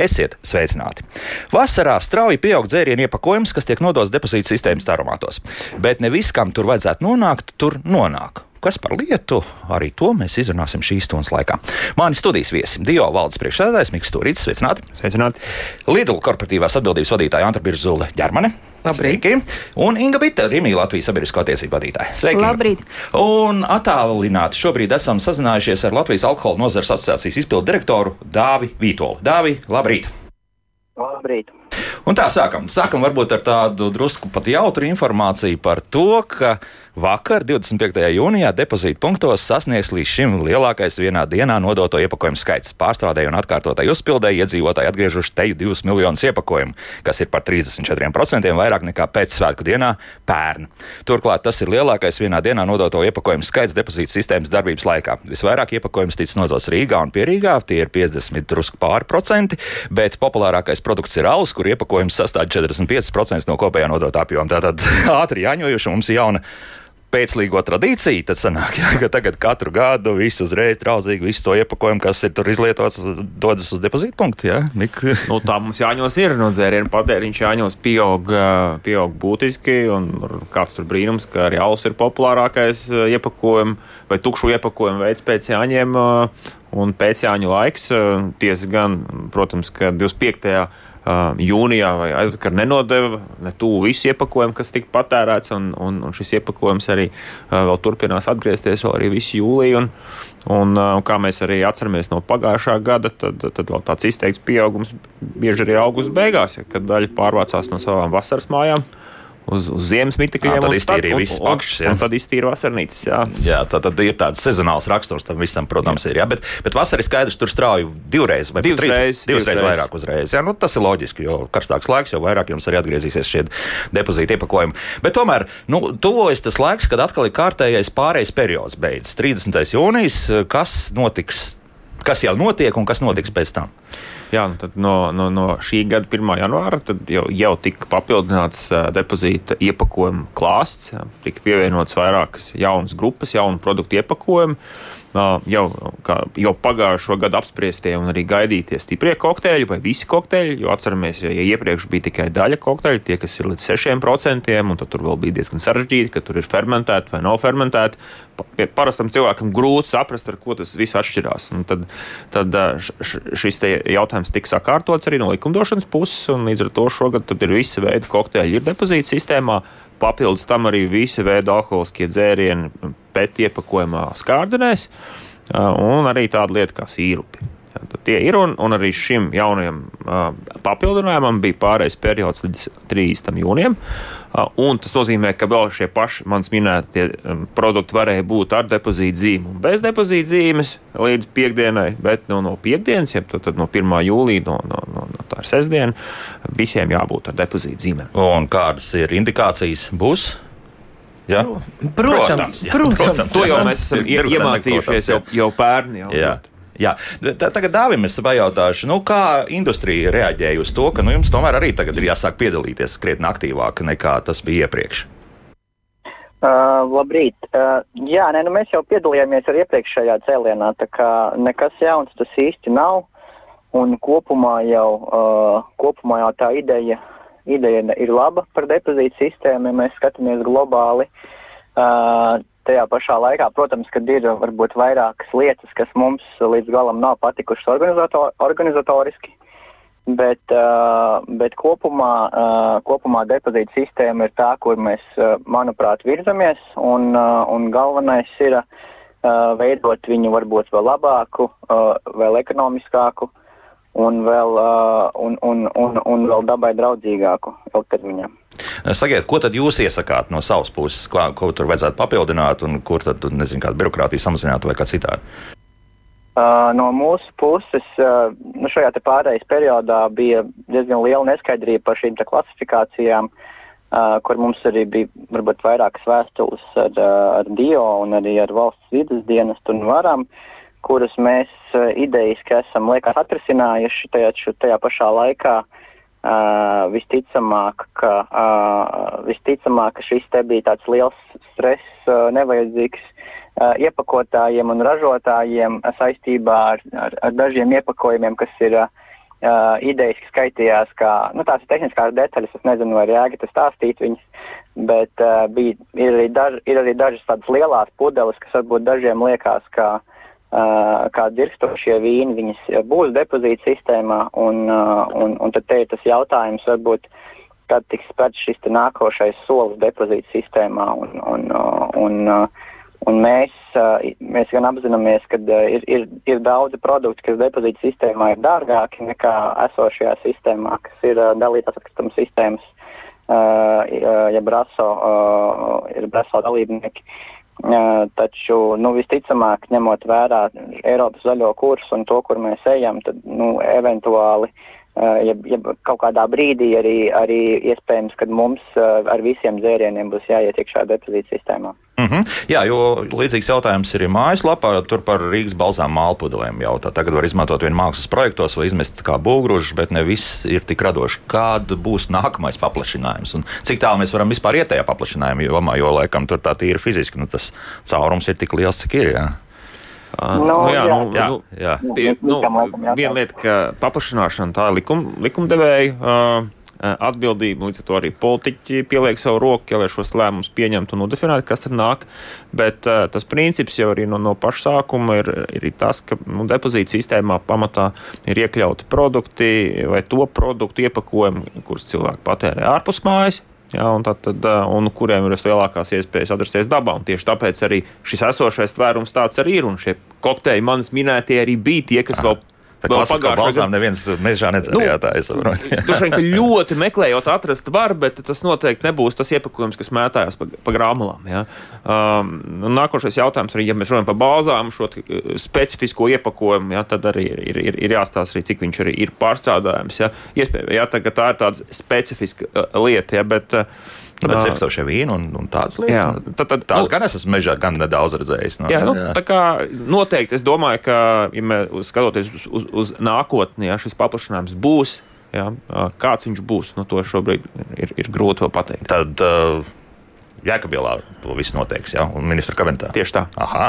Esiet sveicināti! Vasarā strauji pieaug dzērienu iepakojums, kas tiek nodots depozīta sistēmas taromātos. Bet ne viss, kam tur vajadzētu nonākt, tur nonāk. Kas par lietu, arī to mēs izrunāsim šīs stundas laikā. Mani studijas viesi - Dio valdes priekšsēdētājs Mikls Turīts, sveicināti! Sveicināti! Lidl korporatīvās atbildības vadītāja Antra Birzule Ģermane. Labrīt! Sveiki. Un Inga Bita, Rīgā Latvijas sabiedrisko attiecību vadītāja. Sveiki! Labrīt! Un attālināti šobrīd esam sazinājušies ar Latvijas alkohola nozares asociācijas izpildu direktoru Dāvi Vītolu. Dāvi, labrīt! Labrīt! Un tā sākam. Sākam varbūt ar tādu drusku pat jautru informāciju par to, ka Vakar, 25. jūnijā, depozīta punktos sasniegs līdz šim lielākais vienā dienā nodoto iepakojumu skaits. Pārstrādēju un atkārtotai uzpildēji iedzīvotāji atgriežuši te 2 miljonus iepakojumu, kas ir par 34% vairāk nekā pēcsvētku dienā pērn. Turklāt tas ir lielākais vienā dienā nodoto iepakojumu skaits depozīta sistēmas darbības laikā. Visvairāk iepakojumu ticis nodots Rīgā un Pierīgā, tie ir 50 drusku pāri procenti, bet populārākais produkts ir alus, kur iepakojums sastāv 45% no kopējā nodotā apjoma. Tātad ātri jāņojuši mums jauna pēclīgo tradīciju, tad sanāk, jā, ka tagad katru gadu visu uzreiz traudzīgi, visu to iepakojumu, kas ir tur izlietots, dodas uz depozītu punktu. Jā, Nik. nu, tā mums jāņos ir no dzērienu patēriņš, jāņos pieaug, pieaug būtiski, un kāds tur brīnums, ka arī alus ir populārākais iepakojumu vai tukšu iepakojumu veids pēc jāņem un pēc jāņu laiks. Tiesa gan, protams, ka 25 jūnijā vai aizvakar nenodeva ne tuvu visu iepakojumu, kas tika patērēts, un, un, un šis iepakojums arī vēl turpinās atgriezties vēl arī visu jūliju. Un, un, kā mēs arī atceramies no pagājušā gada, tad, tad vēl tāds izteikts pieaugums bieži arī augusta beigās, ja, kad daļa pārvācās no savām vasaras mājām uz, uz ziemas mitekļiem. Tad iztīrīja visas pakšas. Un, un tad iztīrīja vasarnīcas. Jā, jā tā tad ir tāds sezonāls raksturs tam visam, protams, jā. ir. Jā, bet, bet vasarā skaidrs, tur strauji divreiz vai divas trīs. Divas reizes vairāk uzreiz. Jā, nu, tas ir loģiski, jo karstāks laiks, jo vairāk jums arī atgriezīsies šie depozīti iepakojumi. Bet tomēr nu, tuvojas tas laiks, kad atkal ir kārtējais pārējais periods beidzas. 30. jūnijas, kas notiks, kas jau notiek un kas notiks pēc tam? Jā, nu no, no, no šī gada 1. janvāra jau, jau tika papildināts depozīta iepakojuma klāsts. Tika pievienots vairākas jaunas grupas, jaunu produktu iepakojumu jau, kā, jau pagājušo gadu apspriestie un arī gaidītie stiprie kokteļi vai visi kokteļi. Jo atceramies, ja iepriekš bija tikai daļa kokteļu, tie, kas ir līdz 6%, un tur vēl bija diezgan sarežģīti, ka tur ir fermentēti vai nav fermentēti. Parastam cilvēkam grūti saprast, ar ko tas viss atšķirās. Un tad tad šis jautājums tika sakārtots arī no likumdošanas puses, un līdz ar to šogad ir visi veidi kokteļi ir depozīta sistēmā. Papildus tam arī visi veidi alkoholiskie dzērieni pēc iepakojumā skārdenēs un arī tāda lieta kā sīrupi. Tad tie ir, un, un arī šim jaunajam uh, papildinājumam bija pārējais periods līdz 30. jūnijam. Uh, un tas nozīmē, ka vēl šie paši manis minētie um, produkti varēja būt ar depozītu zīmi un bez depozītu zīmes līdz piekdienai, bet nu, no piekdienas, ja tad, tad no 1. jūlija, no, no, no, no tā ir sestdiena, visiem jābūt ar depozītu zīmēm. Un kādas ir indikācijas būs? Ja? Protams, protams, jā, protams, protams. To jau mēs esam iemācījušies jau, jau pērni. Jau, jā. Jā. Tagad Dāvim es pajautāšu, nu, kā industrija reaģēja uz to, ka nu, jums tomēr arī tagad ir jāsāk piedalīties krietni aktīvāk nekā tas bija iepriekš. Uh, labrīt. Uh, jā, nē, nu mēs jau piedalījāmies arī iepriekšējā cēlienā, tā kā nekas jauns tas īsti nav. Un kopumā jau, uh, kopumā jau tā ideja, ideja ir laba par depozītu sistēmu, ja mēs skatāmies globāli. Uh, tajā pašā laikā, protams, kad ir varbūt vairākas lietas, kas mums līdz galam nav patikušas organizator, organizatoriski. Bet, uh, bet kopumā, uh, kopumā depozīta sistēma ir tā, kur mēs, uh, manuprāt, virzamies. Un, uh, un galvenais ir uh, veidot viņu varbūt vēl labāku, uh, vēl ekonomiskāku un vēl, uh, un, un, un, un vēl dabai draudzīgāku ilgtermiņā. Sakiet, ko tad jūs iesakāt no savas puses, ko, ko tur vajadzētu papildināt, un kur tad, nezinu, kāda birokrātija samazināt vai kā citādi? Uh, no mūsu puses uh, nu šajā pārejas periodā bija diezgan liela neskaidrība par šīm klasifikācijām, uh, kur mums arī bija varbūt vairākas vēstules ar, uh, ar DIO un arī ar valsts vidas dienestu un varam, kuras mēs uh, idejiski esam liekas atrisinājuši tajā, tajā pašā laikā. Uh, Uh, visticamāk, ka, uh, visticamāk, ka šis te bija tāds liels stress, uh, nevajadzīgs uh, iepakotājiem un ražotājiem saistībā ar, ar, ar dažiem iepakojumiem, kas ir uh, idejas skaitījās, kā nu, tās ir tehniskās detaļas. Es nezinu, vai jēga tas stāstīt viņas, bet uh, bija, ir, arī daž, ir arī dažas tādas lielas pudeles, kas varbūt dažiem liekas, ka uh, kā dzirkstošie vīni, viņas būs depozīta sistēmā. Un, un, un tad ir tas jautājums, varbūt, kad tiks spērts šis nākošais solis depozīta sistēmā. Un, un, un, un mēs, mēs gan apzināmies, ka ir, ir, ir daudzi produkti, kas depozīta sistēmā ir dārgāki nekā esošajā sistēmā, kas ir dalītās atkritumu sistēmas, ja braso, ir braso dalībnieki. Uh, Taču nu, visticamāk, ņemot vērā Eiropas zaļo kursu un to, kur mēs ejam, tad nu, eventuāli ja, ja kaut kādā brīdī arī, arī iespējams, ka mums ar visiem dzērieniem būs jāiet iekšā depozīta sistēmā. Mm -hmm. Jā, jo līdzīgs jautājums ir mājaslapā. Tur par Rīgas balzām mālpudelēm jautā. Tagad var izmantot vien mākslas projektos vai izmest kā būvgrūžus, bet ne viss ir tik radoši. Kāda būs nākamais paplašinājums un cik tālu mēs varam vispār iet tajā paplašinājuma jomā, jo laikam tur tā tīri fiziski nu, tas caurums ir tik liels, cik ir. Jā. Uh, no, nu, jā, jā, nu, jā, nu, jā. Pie, nu, viena lieta, ka paplašināšana tā ir likum, likumdevēja. Uh, atbildība. Līdz ar to arī politiķi pieliek savu roku, lai šos lēmumus pieņemtu un nodefinētu, kas tur nāk. Bet uh, tas princips jau arī no, no paša sākuma ir, ir tas, ka nu, depozīta sistēmā pamatā ir iekļauti produkti vai to produktu iepakojumi, kurus cilvēki patērē ārpus mājas. Ja, un, tad, tad, un kuriem ir vislielākās iespējas atrasties dabā. Un tieši tāpēc arī šis esošais tvērums tāds arī ir. Un šie kokteļi manis minētie arī bija tie, kas vēl pagājušā balzām neviens mežā nedarīja nu, ka ļoti meklējot atrast var, bet tas noteikti nebūs tas iepakojums, kas mētājās pa, pa grāmatām. Ja? Um, nākošais jautājums arī, ja mēs runājam par balzām, šo specifisko iepakojumu, ja, tad arī ir, ir, ir, ir jāstāsta arī, cik viņš arī ir pārstrādājams. Ja? Iespējams, ja, tā, tā ir tāda specifiska uh, lieta, ja, bet uh, Nu, bet cirkstošie vīni un, un tādas lietas. Jā, nu, tad, tad, tās nu, gan es esmu mežā gan nedaudz redzējis. No, jā, nu, jā. Tā kā noteikti es domāju, ka, ja mēs skatoties uz, uz, uz nākotni, ja šis paplašinājums būs, jā, kāds viņš būs, nu, to šobrīd ir, ir grūti pateikt. Tad, uh, Jēkabielā to viss noteiks, ja? un ministra kabinetā. Tieši tā. Aha.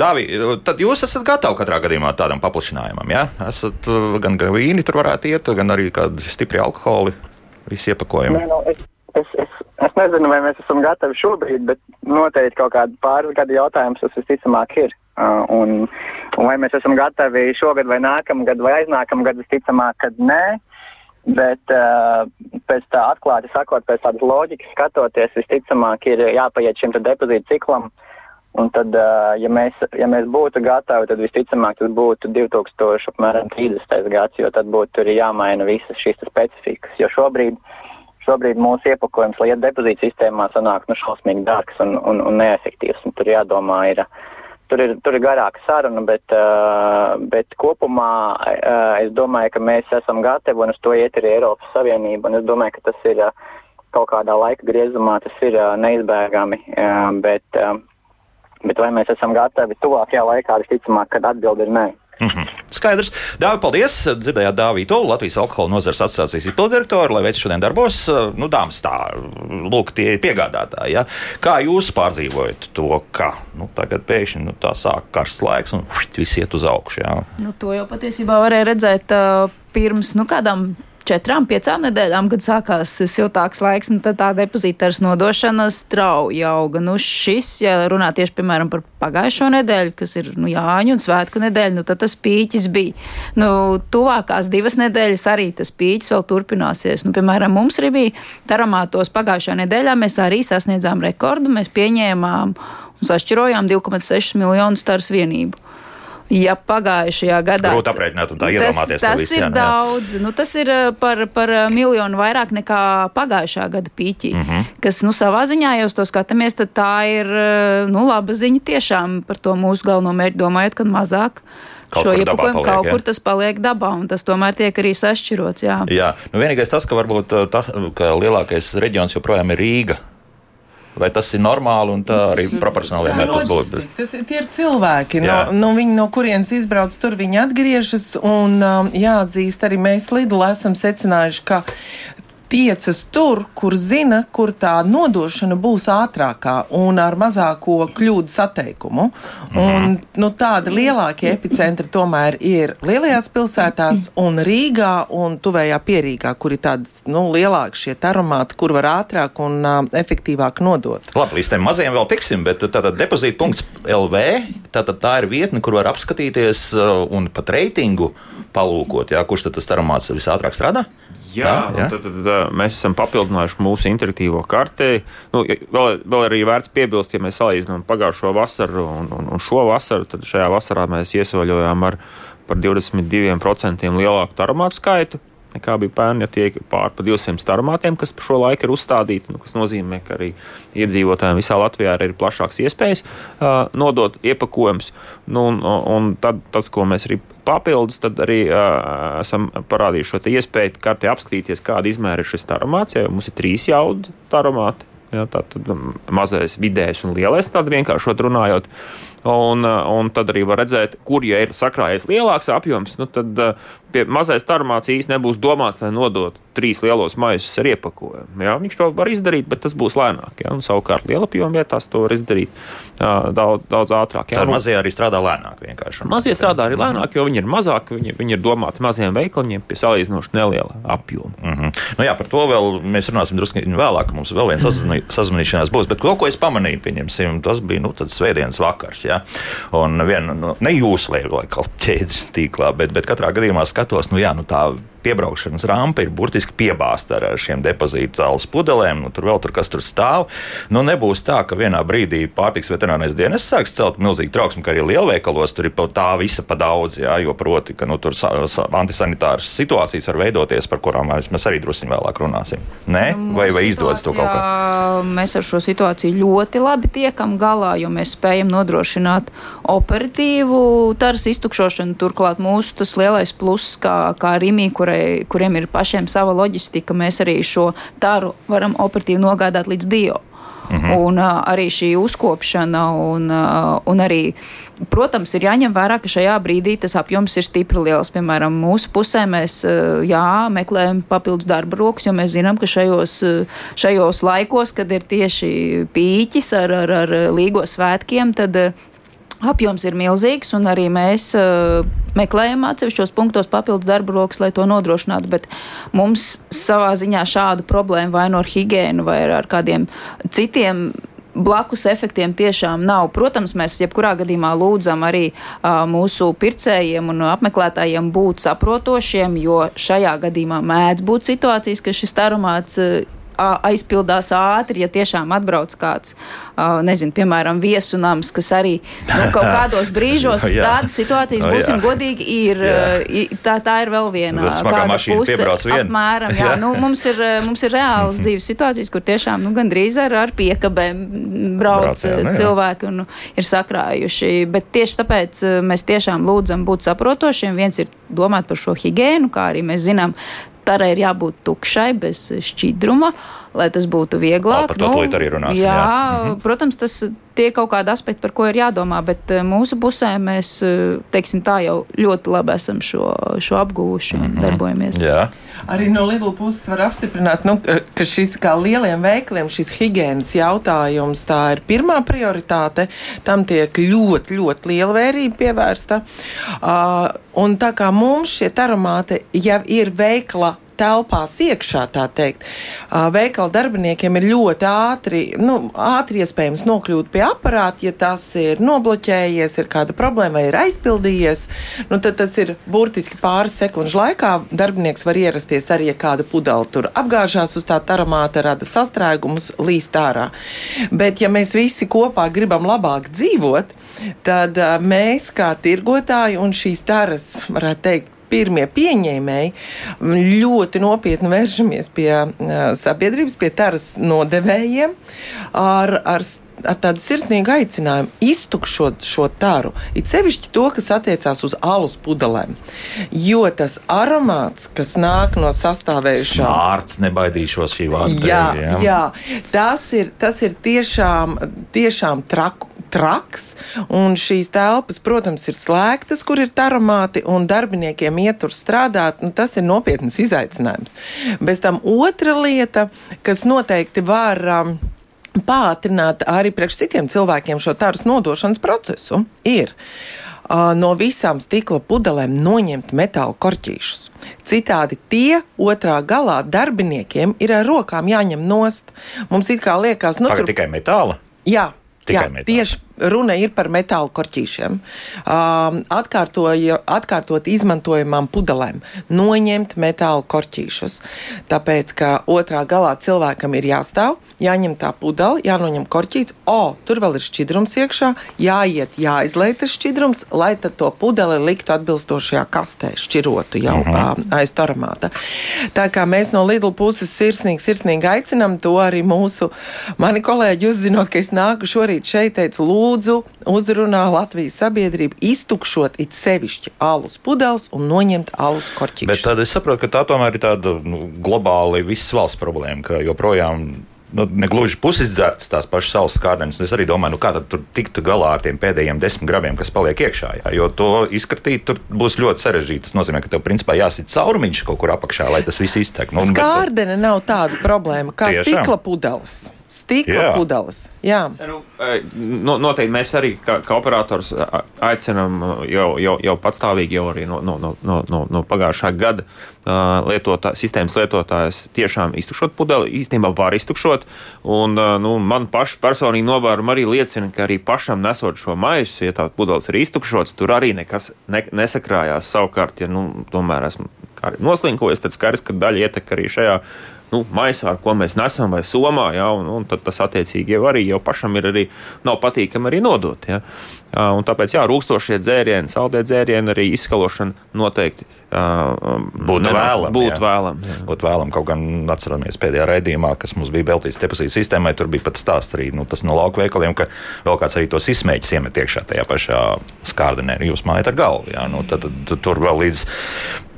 Dāvi, tad jūs esat gatavi katrā gadījumā tādam paplašinājumam, ja? Esat gan, gan vīni tur varētu iet, gan arī kādi stipri alkoholi, visi iepakojumi. Nē, no, es, Es, es, es nezinu, vai mēs esam gatavi šobrīd, bet noteikti kaut kāda pāris gadu jautājums tas visticamāk ir. Uh, un, un vai mēs esam gatavi šogad, vai nākamgad, vai aiznākamgad, visticamāk, kad nē. Bet uh, pēc tā atklāti sakot, pēc tādas loģikas skatoties, visticamāk ir jāpaiet šim depozītu ciklam. Un tad, uh, ja mēs, ja mēs būtu gatavi, tad visticamāk tas būtu 2030. gads, jo tad būtu jāmaina visas šīs specifikas. Jo šobrīd uh, šobrīd mūsu iepakojums, lai iet depozīta sistēmā, sanāk nu, šausmīgi dārgs un, un, un neefektīvs. Un tur jādomā, ir, tur ir, tur ir garāka saruna, bet, uh, bet kopumā uh, es domāju, ka mēs esam gatavi un uz to iet arī Eiropas Savienība. Es domāju, ka tas ir uh, kaut kādā laika griezumā, tas ir uh, neizbēgami. Uh, bet, uh, bet vai mēs esam gatavi tuvākajā laikā, visticamāk, kad atbildi ir nē. Mm -hmm. Skaidrs. Dāvi, paldies. Dzirdējāt Dāviju Tolu, Latvijas alkohola nozares asociācijas izpildirektoru, lai veids šodien darbos. Nu, dāmas tā, lūk, tie ir piegādātāji. Ja? Kā jūs pārdzīvojat to, ka nu, tagad pēkšņi nu, tā sāk karsts laiks un viss iet uz augšu? Ja? Nu, to jau patiesībā varēja redzēt uh, pirms nu, kādām četrām, piecām nedēļām, kad sākās siltāks laiks, un tad tā depozītārs nodošana strauji auga. Nu, šis, ja runā tieši, piemēram, par pagājušo nedēļu, kas ir nu, Jāņu un Svētku nedēļa, nu, tad tas pīķis bija. Nu, tuvākās divas nedēļas arī tas pīķis vēl turpināsies. Nu, piemēram, mums arī bija taramātos pagājušā nedēļā, mēs arī sasniedzām rekordu, mēs pieņēmām un sašķirojām 2,6 miljonus taras vienību ja pagājušajā gadā. Grūti aprēķināt un tā iedomāties. Tas, tas visu, ir jā, nu, jā. daudz. Nu, tas ir eh, par, par eh, miljonu vairāk nekā pagājušā gada pīķī. Mm -hmm. Kas nu, savā ziņā, ja uz to skatāmies, tad tā ir eh, nu, laba ziņa tiešām par to mūsu galveno mērķi, domājot, ka mazāk. Kaut šo iepakojumu kaut jā. kur tas paliek dabā, un tas tomēr tiek arī sašķirots. Jā, jā. Nu, vienīgais tas, ka varbūt tas, ka lielākais reģions joprojām ir Rīga Vai tas ir normāli un tā arī proporcionāli vienmēr būt? Tas ir, ir cilvēki, no, no, viņi, no kurienes izbrauc, tur viņi atgriežas. Un um, jāatzīst, arī mēs Lidl esam secinājuši, ka tiecas tur, kur zina, kur tā nodošana būs ātrākā un ar mazāko kļūdu sateikumu. Un, nu, tādi lielākie epicentri tomēr ir lielajās pilsētās un Rīgā un tuvējā pierīgā, kur ir tādas nu, lielākas šie aromāti, kur var ātrāk un uh, efektīvāk nodot. Labi, līdz tiem maziem vēl tiksim, bet tātad depozīta.lv tātad tā ir vietne, kur var apskatīties un pat reitingu palūkot, jā, kurš tad tas aromāts visātrāk strādā. Jā, tā, jā? Tad, tad, tad mēs esam papildinājuši mūsu interaktīvo karti. Nu, vēl, vēl arī vērts piebilst, ja mēs salīdzinām pagājušo vasaru un, un, un šo vasaru, tad šajā vasarā mēs iesvaļojām ar par 22% lielāku aromātu skaitu nekā bija pērn, ja tie ir pār pa 200 starmātiem, kas šo laiku ir uzstādīti, nu, kas nozīmē, ka arī iedzīvotājiem visā Latvijā ir plašāks iespējas uh, nodot iepakojumus. Nu, un, un tad, tas, ko mēs arī papildus, arī uh, esam parādījuši šo iespēju kartē apskatīties, kāda izmēra ir šis taromāts, jo mums ir trīs jaudu taromāti. Ja, tā tad mazais, vidējais un lielais, tāda vienkāršot runājot. Un, un tad arī var redzēt, kur ja ir sakrājies lielāks apjoms, nu tad pie mazais tarmāts īsti nebūs domāts, lai nodotu trīs lielos maisus ar iepakojumu. Jā, viņš to var izdarīt, bet tas būs lēnāk. Jā, un savukārt lielapjoma vietās to var izdarīt uh, daudz, daudz ātrāk. Jā, mazie arī strādā lēnāk. Mazie strādā arī lēnāk, jo viņi ir mazāki, viņi, viņi ir domāti maziem veikaliņiem pie salīdzinoši neliela apjoma. Mm -hmm. nu, jā, par to vēl mēs runāsim drusku vēlāk. Mums vēl viens sazvanī, sazvanīšanās būs. Bet ko, ko es pamanīju, pieņemsim, tas bija nu, svētdienas vakars. Jā? Un viena, nu, ne jūsu lielākā ķēdes tīklā, bet, bet katrā gadījumā skatos, nu, jā, nu, tā piebraukšanas rampa ir burtiski piebāzta ar šiem depozītu zāles pudelēm. Nu, tur vēl tur kas tur stāv. Nu, nebūs tā, ka vienā brīdī pārtiks veterinārais dienas sāks celt milzīgu trauksmi, ka arī lielveikalos tur ir tā visa pa daudz. Jā, jo proti, ka nu, tur antisanitāras situācijas var veidoties, par kurām mēs arī drusku vēlāk runāsim. Nē, nu, vai, vai izdodas to kaut kā? Mēs ar šo situāciju ļoti labi tiekam galā, jo mēs spējam nodrošināt operatīvu taras iztukšošanu. Turklāt mūsu tas lielais pluss, kā, kā Rimī, kurai kurai, kuriem ir pašiem sava loģistika, mēs arī šo taru varam operatīvi nogādāt līdz Dio. Mm -hmm. Un uh, arī šī uzkopšana, un, uh, un arī, protams, ir jāņem vērā, ka šajā brīdī tas apjoms ir stipri liels. Piemēram, mūsu pusē mēs uh, jā, meklējam papildus darba rokas, jo mēs zinām, ka šajos, šajos laikos, kad ir tieši pīķis ar, ar, ar līgo svētkiem, tad uh, Apjoms ir milzīgs, un arī mēs uh, meklējam atsevišķos punktos papildus darba rokas, lai to nodrošinātu. Bet mums savā ziņā šādu problēmu vai no nu ar higiēnu vai ar kādiem citiem blakus efektiem tiešām nav. Protams, mēs jebkurā gadījumā lūdzam arī uh, mūsu pircējiem un apmeklētājiem būt saprotošiem, jo šajā gadījumā mēdz būt situācijas, ka šis aromāts uh, aizpildās ātri, ja tiešām atbrauc kāds, nezinu, piemēram, viesunams, kas arī nu, kaut kādos brīžos no, tādas situācijas, no, būsim godīgi, ir, tā, tā ir vēl viena tāda puse. Apmēram, jā, jā. Nu, mums, ir, mums ir reāls dzīves situācijas, kur tiešām nu, gandrīz ar, ar piekabēm brauc, brauc jā, nu, jā. cilvēki un nu, ir sakrājuši. Bet tieši tāpēc mēs tiešām lūdzam būt saprotošiem. Viens ir domāt par šo higiēnu, kā arī mēs zinām, tarai ir jābūt tukšai, bez šķidruma, lai tas būtu vieglāk. Par to nu, arī runāsim. Jā, jā. Mhm. protams, tas tie ir kaut kādi aspekti, par ko ir jādomā, bet mūsu pusē mēs, teiksim tā, jau ļoti labi esam šo, šo apguvuši un mm -hmm. darbojamies. Jā. Arī no Lidl puses var apstiprināt, nu, ka šis kā lieliem veikliem šis higiēnas jautājums tā ir pirmā prioritāte. Tam tiek ļoti, ļoti liela vērība pievērsta. Uh, un tā kā mums šie aromāti jau ir veikla telpās iekšā, tā teikt. Veikala darbiniekiem ir ļoti ātri, nu, ātri iespējams nokļūt pie aparāta, ja tas ir nobloķējies, ir kāda problēma vai ir aizpildījies. Nu, tad tas ir burtiski pāris sekundžu laikā. Darbinieks var ierasties arī, ja kāda pudele tur apgāžās uz tā aromāta, rada sastrēgumus, līst ārā. Bet, ja mēs visi kopā gribam labāk dzīvot, tad mēs kā tirgotāji un šīs taras, varētu teikt, pirmie pieņēmēji ļoti nopietni vēršamies pie uh, sabiedrības, pie taras nodevējiem ar, ar ar tādu sirsnīgu aicinājumu iztukšot šo taru. It sevišķi to, kas attiecās uz alus pudelēm. Jo tas aromāts, kas nāk no sastāvējušā. Smārts, nebaidīšos šī vārda. Jā, jā. jā. Tas, ir, tas ir tiešām, tiešām traku. Traks, un šīs telpas, protams, ir slēgtas, kur ir aromāti, un darbiniekiem iet tur strādāt. Nu, tas ir nopietns izaicinājums. Bez tam otra lieta, kas noteikti var um, pātrināt arī priekš citiem cilvēkiem šo tāras nodošanas procesu, ir uh, no visām stikla pudelēm noņemt metāla korķīšus. Citādi tie otrā galā darbiniekiem ir ar rokām jāņem nost. Mums it kā liekas, nu, Tagad tur tikai metāla. Jā, Tikai jā metāli. tieši runa ir par metāla korķīšiem. Um, atkārtot izmantojamām pudelēm, noņemt metāla korķīšus. Tāpēc, ka otrā galā cilvēkam ir jāstāv, jāņem tā pudele, jānoņem korķīts, o, tur vēl ir šķidrums iekšā, jāiet, jāizlai tas šķidrums, lai tad to pudeli liktu atbilstošajā kastē, šķirotu jau -huh. um, aiz toramāta. Tā kā mēs no Lidl puses sirsnīgi, sirsnīgi aicinam to arī mūsu, mani kolēģi uzzinot, ka es nāku šorīt šeit, teicu, lūdzu, uzrunā Latvijas sabiedrību, iztukšot it sevišķi alus pudeles un noņemt alus korķīšus. Bet tad es saprotu, ka tā tomēr ir tāda nu, globāli visas valsts problēma, ka joprojām. Nu, ne gluži pusizdzērts tās pašas saules skārdenes. Es arī domāju, nu, kā tad tur tikt galā ar tiem pēdējiem desmit gramiem, kas paliek iekšā. Jā, jo to izskatīt tur būs ļoti sarežģīti. Tas nozīmē, ka tev principā jāsit caurumiņš kaut kur apakšā, lai tas viss iztek. Nu, bet- Skārdene nav tāda problēma kā Tiešām? stikla pudeles. Stikla Jā. pudeles. Jā. Nu, e, no, noteikti mēs arī, kā, kā operators, aicinām jau, jau, jau patstāvīgi, jau arī no, no, no, no, no, no pagājušā gada lietotā, sistēmas lietotājs tiešām iztukšot pudeli. Īstenībā var iztukšot. Un, nu, man pašu personīgi novērojumi arī liecina, ka arī pašam nesot šo maisu, ja tā pudeles ir iztukšots, tur arī nekas ne, nesakrājās. Savukārt, ja nu, tomēr esmu noslinkojis, tad skaidrs, ka daļa ietek arī šajā nu, maisā, ko mēs nesam, vai somā, ja, un, un tas attiecīgi jau arī jau pašam ir arī nav patīkami arī nodot. Ja. Un tāpēc, jā, rūkstošie dzērieni, saldē dzērieni, arī izskalošana noteikti Būtu vēlama, Būtu jā. vēlama. jā. Būtu vēlams, kaut gan atceramies pēdējā raidījumā, kas mums bija veltīts depozīta sistēmai. Tur bija pat stāsts arī nu, tas no lauka veikaliem, ka vēl kāds arī tos izsmēķis iemet iekšā tajā pašā skārdenē. Jūs mājat ar galvu. Jā, nu, tad, tad, tur vēl līdz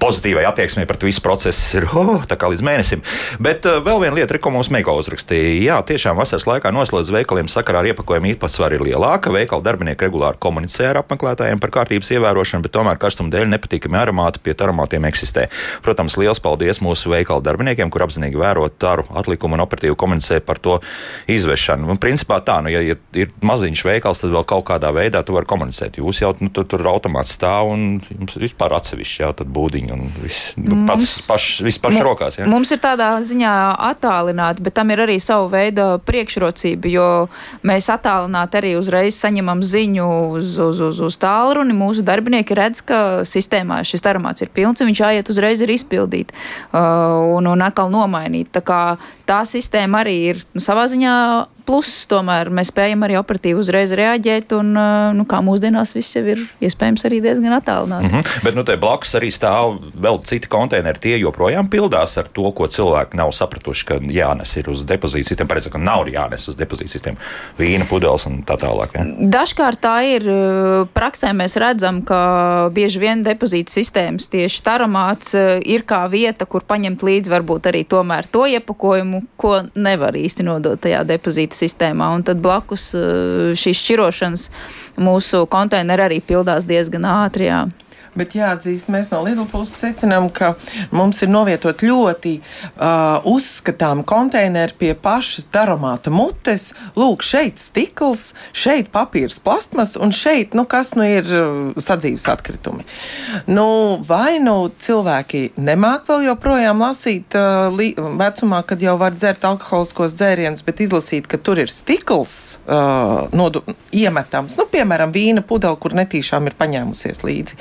pozitīvai attieksmei pret visu procesu ir oh, tā kā līdz mēnesim. Bet uh, vēl viena lieta, ko mums Meiko uzrakstīja. Jā, tiešām vasaras laikā noslēdz veikaliem sakarā ar iepakojumu īpatsvaru ir lielāka. Veikala darbinieki regulāri komunicē ar apmeklētājiem par kārtības ievērošanu, bet tomēr karstuma dēļ nepatīkami aromāti pie aromātiem eksistē. Protams, liels paldies mūsu veikala darbiniekiem, kur apzinīgi vēro taru atlikumu un operatīvi komunicē par to izvešanu. Un, principā tā, nu, ja, ja ir maziņš veikals, tad vēl kaut kādā veidā tu vari komunicēt. Jūs jau nu, tur, tur automāts stāv un jums vispār atsevišķi jau tad būdiņi un viss nu, pats Mums- pašs viss pašs Mu- rokās. Ja? Mums ir tādā ziņā attālināti, bet tam ir arī sava veida priekšrocība, jo mēs attālināti arī uzreiz saņemam ziņu uz, uz, uz, uz tālruni. Mūsu darbinieki redz, ka sistēmā šis aromāts ir pilns, un viņš jāiet uzreiz ir izpildīt uh, un, un atkal nomainīt. Tā kā tā sistēma arī ir nu, savā ziņā pluss, tomēr mēs spējam arī operatīvi uzreiz reaģēt, un uh, nu, kā mūsdienās viss jau ir iespējams arī diezgan attālināti. Mhm. Bet nu, te blakus arī stāv vēl citi konteineri. Tie joprojām pildās ar to, ko cilvēki nav sapratuši, ka jānes ir uz depozīta sistēmu. Pareizi, ka nav jānes uz depozīta sistēmu vīna pudeles un tā tālāk. Ja? Dažkārt tā ir. uh, Praksē mēs redzam, ka bieži vien depozīta sistēmas tieši taromāts uh, ir kā vieta, kur paņemt līdzi varbūt arī tomēr to iepakojumu, ko nevar īsti nodot tajā depozīta sistēmā. Un tad blakus uh, šīs šķirošanas mūsu konteineri arī pildās diezgan ātri. Jā. Bet jāatzīst, mēs no Lidl puses secinām, ka mums ir novietot ļoti uh, uzskatām konteineri pie pašas aromāta mutes. Lūk, šeit stikls, šeit papīrs, plastmas un šeit, nu, kas nu ir uh, sadzīves atkritumi. Nu, vai nu cilvēki nemāk vēl joprojām lasīt uh, vecumā, kad jau var dzert alkoholiskos dzērienus, bet izlasīt, ka tur ir stikls uh, nodu, iemetams, nu, piemēram, vīna pudele, kur netīšām ir paņēmusies līdzi.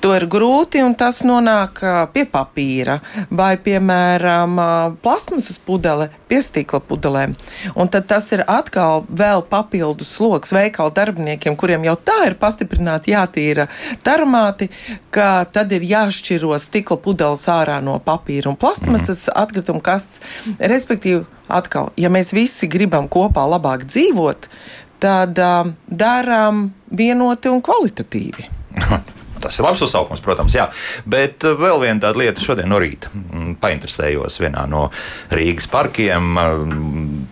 To ir grūti, un tas nonāk pie papīra vai, piemēram, plasmasas pudele pie stikla pudelēm. Un tad tas ir atkal vēl papildus sloks veikalu darbiniekiem, kuriem jau tā ir pastiprināti jātīra tarmāti, ka tad ir jāšķiro stikla pudeles ārā no papīra un plasmasas atkritumu kasts. Respektīvi, atkal, ja mēs visi gribam kopā labāk dzīvot, tad uh, darām vienoti un kvalitatīvi. Tas ir labs uzsaukums, protams, jā. Bet uh, vēl viena tāda lieta šodien no rīta. Mm, Painteresējos vienā no Rīgas parkiem.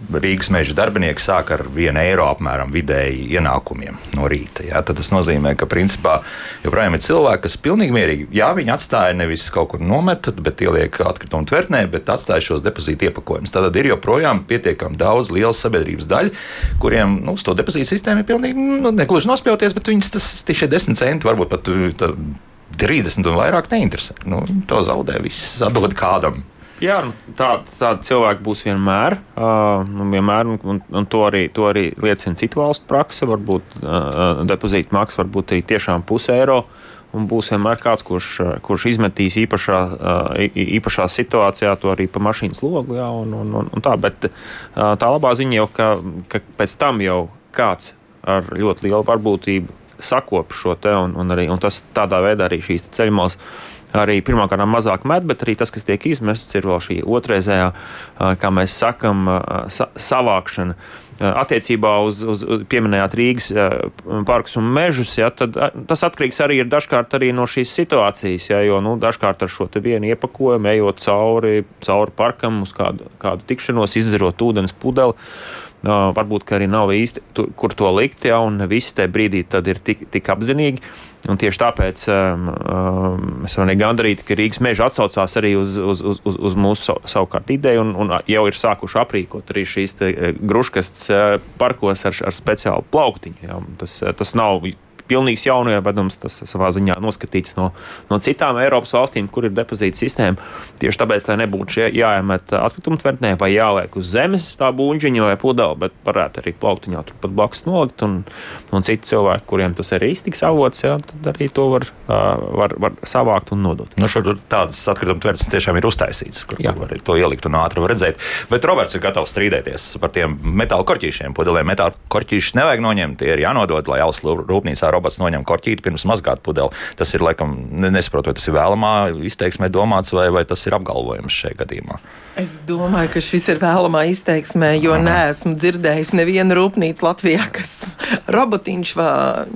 Rīgas meža darbinieki sāk ar 1 eiro apmēram vidēji ienākumiem no rīta. Jā. Tad tas nozīmē, ka principā joprojām ir cilvēki, kas pilnīgi mierīgi, jā, viņi atstāja nevis kaut kur nomet, bet ieliek atkritumu tvertnē, bet atstāja šos depozītu iepakojumus. Tad ir joprojām pietiekami daudz liels sabiedrības daļa, kuriem nu, to depozītu sistēmu ir pilnīgi nu, negluži nospļauties, bet viņus tas šie 10 centi varbūt pat tā, 30 un vairāk neinteresē. Nu, to zaudē viss, atdod kādam. Jā, nu, tādi tā cilvēki būs vienmēr. Uh, vienmēr un, un, un to, arī, to arī liecina citu valstu prakse. Varbūt uh, depozīta maksa var būt arī tiešām puse eiro. Un būs vienmēr kāds, kurš, kurš izmetīs īpašā, īpašā situācijā to arī pa mašīnas logu. Jā, un, un, un, un tā. Bet tā labā ziņa jau, ka, ka pēc tam jau kāds ar ļoti lielu varbūtību sakop šo te, un, un, arī, un tas tādā veidā arī šīs ceļmalas arī pirmkārt mazāk met, bet arī tas, kas tiek izmests, ir vēl šī otrreizējā, kā mēs sakam, sa savākšana. Attiecībā uz, uz pieminējāt Rīgas parkus un mežus, ja, tad tas atkarīgs arī ir dažkārt arī no šīs situācijas, ja, jo nu, dažkārt ar šo vienu iepakojumu, ejot cauri, cauri parkam uz kādu, kādu tikšanos, izdzerot ūdens pudeli Uh, varbūt arī nav īsti, tu, kur to likt, ja, un visi tajā brīdī ir tik, tik apzinīgi. Un tieši tāpēc um, um, es varu gandarīt, ka Rīgas meža atsaucās arī uz, uz, uz, uz mūsu savukārt ideju, un, un jau ir sākuši aprīkot arī šīs gruškastes parkos ar, ar speciālu plauktiņu. Ja. Tas, tas nav pilnīgs jaunievedums, tas savā ziņā noskatīts no, no citām Eiropas valstīm, kur ir depozīta sistēma. Tieši tāpēc, lai nebūtu šie jāiemet atkritumu tvertnē vai jāliek uz zemes tā būņģiņa vai pudele, bet varētu arī plauktiņā turpat blakus nolikt. Un, un citi cilvēki, kuriem tas ir iztiks avots, jā, tad arī to var, var, var savākt un nodot. Nu, šur tādas atkrituma tvertnes tiešām ir uztaisītas, kur jā. var to ielikt un ātri redzēt. Bet Roberts ir gatavs strīdēties par tiem metāla korķīšiem. Pudelēm metāla korķīšus nevajag noņemt, tie ir jānodod, lai Auslu rūpnīcā robots noņem korķīti pirms mazgāt pudeli. Tas ir laikam, nesaprotu, vai tas ir vēlamā izteiksmē domāts vai, vai tas ir apgalvojums šajā gadījumā. Es domāju, ka šis ir vēlamā izteiksmē, jo Aha. neesmu dzirdējis nevienu rūpnīcu Latvijā, kas robotiņš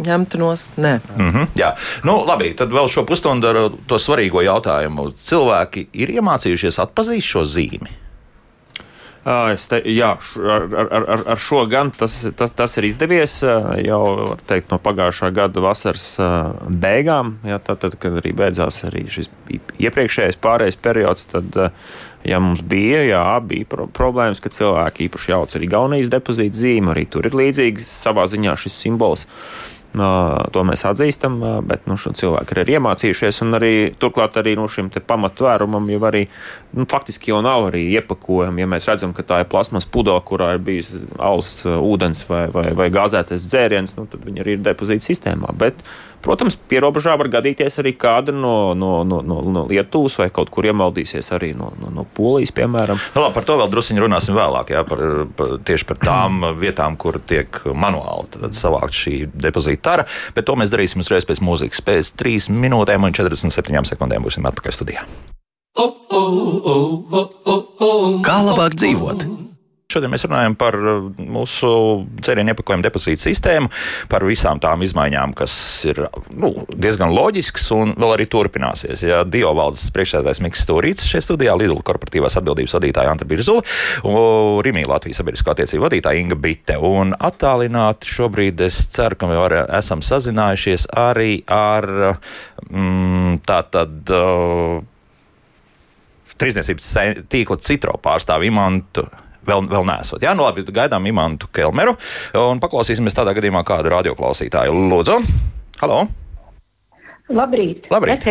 ņemtu nost. Nē. Mm -hmm, jā, nu labi, tad vēl šo pusstundu ar to svarīgo jautājumu. Cilvēki ir iemācījušies atpazīt šo zīmi. Te, jā, ar, ar, ar, ar šo gan tas, tas, tas ir izdevies jau teikt, no pagājušā gada vasaras beigām. Jā, tad, tad, kad arī beidzās arī šis iepriekšējais pārējais periods, tad ja mums bija, jā, bija pro problēmas, ka cilvēki īpaši jauc arī Gaunijas depozīta zīme, arī tur ir līdzīgs savā ziņā šis simbols. To mēs atzīstam, bet nu, cilvēki ir iemācījušies. Arī, turklāt arī nu, šim pamatvērumam jau arī nu, faktiski jau nav arī iepakojumi. Ja mēs redzam, ka tā ir plasmas pudele, kurā ir bijis alus, ūdens vai, vai, vai gāzētais dzēriens, nu, tad viņi arī ir depozīta sistēmā. Bet, Protams, pierobežā var gadīties arī kāda no, no, no, no, no Lietuvas vai kaut kur iemaldīsies arī no, no, no Polijas, piemēram. Nu, labi, par to vēl druskuļi runāsim vēlāk. Jā, par, par, tieši par tām vietām, kur tiek manuāli savākt šī depozīta tara. Bet to mēs darīsim uzreiz pēc mūzikas. Pēc 3 minūtēm un 47 sekundēm būsim atpakaļ studijā. Kā labāk dzīvot? Šodien mēs runājam par uh, mūsu dzērienu iepakojumu depozītu sistēmu, par visām tām izmaiņām, kas ir nu, diezgan loģiskas un vēl arī turpināsies. Ja Dio valdes priekšsēdētājs Mikls Stūrīts šeit studijā, Lidl korporatīvās atbildības vadītāja Anta Birzula Rimī Latvijas sabiedrisko attiecību vadītāja Inga Bite. Un attālināti šobrīd es ceru, ka mēs esam sazinājušies arī ar mm, tātad. Uh, Trīsniecības tīkla citro pārstāvi Imantu vēl, vēl nesot. Jā, nu labi, gaidām Imantu Kelmeru un paklausīsimies tādā gadījumā kādu radioklausītāju. Lūdzu, halo! Labrīt! Labrīt.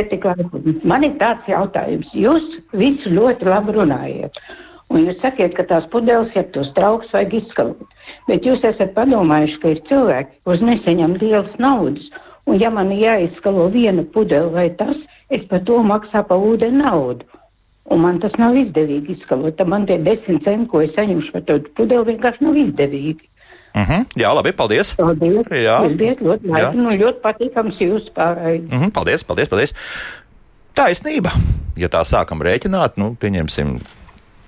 Man ir tāds jautājums. Jūs visu ļoti labi runājat. Un jūs sakiet, ka tās pudeles, ja tos trauks, vajag izskalot. Bet jūs esat padomājuši, ka ir cilvēki, kurus neseņem lielas naudas. Un ja man jāizskalo viena pudele vai tas, es par to maksāju pa ūdeni naudu. Un man tas nav izdevīgi izskalot. Tad man tie desmit centi, ko es saņemšu par to pudeli, vienkārši nav izdevīgi. Mhm. -huh. Jā, labi, paldies. Paldies. Jā, paldies ļoti, labi, nu, ļoti patīkams jūsu pārējai. Uh -huh. Paldies, paldies, paldies. Taisnība. Ja tā sākam rēķināt, nu, pieņemsim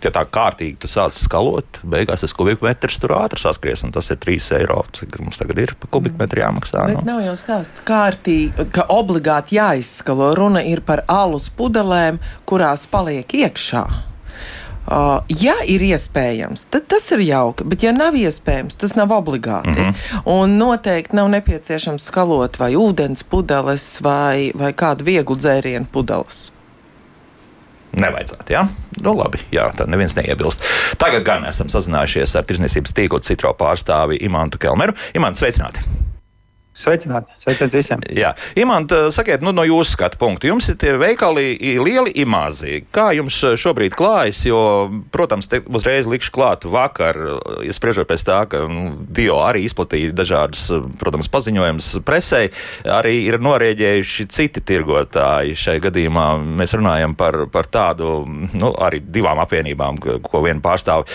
ja tā kārtīgi tu sāc skalot, beigās tas kubikmetrs tur ātri saskries, un tas ir 3 eiro. Cik mums tagad ir par kubikmetru jāmaksā? Bet nu? nav jau stāsts kārtīgi, ka obligāti jāizskalo. Runa ir par alus pudelēm, kurās paliek iekšā. Uh, ja ir iespējams, tad tas ir jauki, bet ja nav iespējams, tas nav obligāti. Mm -hmm. Un noteikti nav nepieciešams skalot vai ūdens pudeles vai, vai kādu vieglu dzērienu pudeles. Nevajadzētu, jā. Nu, labi, jā, tad neviens neiebilst. Tagad gan esam sazinājušies ar tirzniecības tīkla citro pārstāvi Imantu Kelmeru. Imants, sveicināti! Sveicināti, sveicināti visiem. Jā, Imants, sakiet, nu, no jūsu skatu punkta, jums ir tie veikali lieli, ir mazi. Kā jums šobrīd klājas? Jo, protams, te uzreiz likšu klāt vakar, ja spriežot pēc tā, ka nu, Dio arī izplatīja dažādas, protams, paziņojumus presē, arī ir norēģējuši citi tirgotāji. Šai gadījumā mēs runājam par, par tādu, nu, arī divām apvienībām, ko vienu pārstāv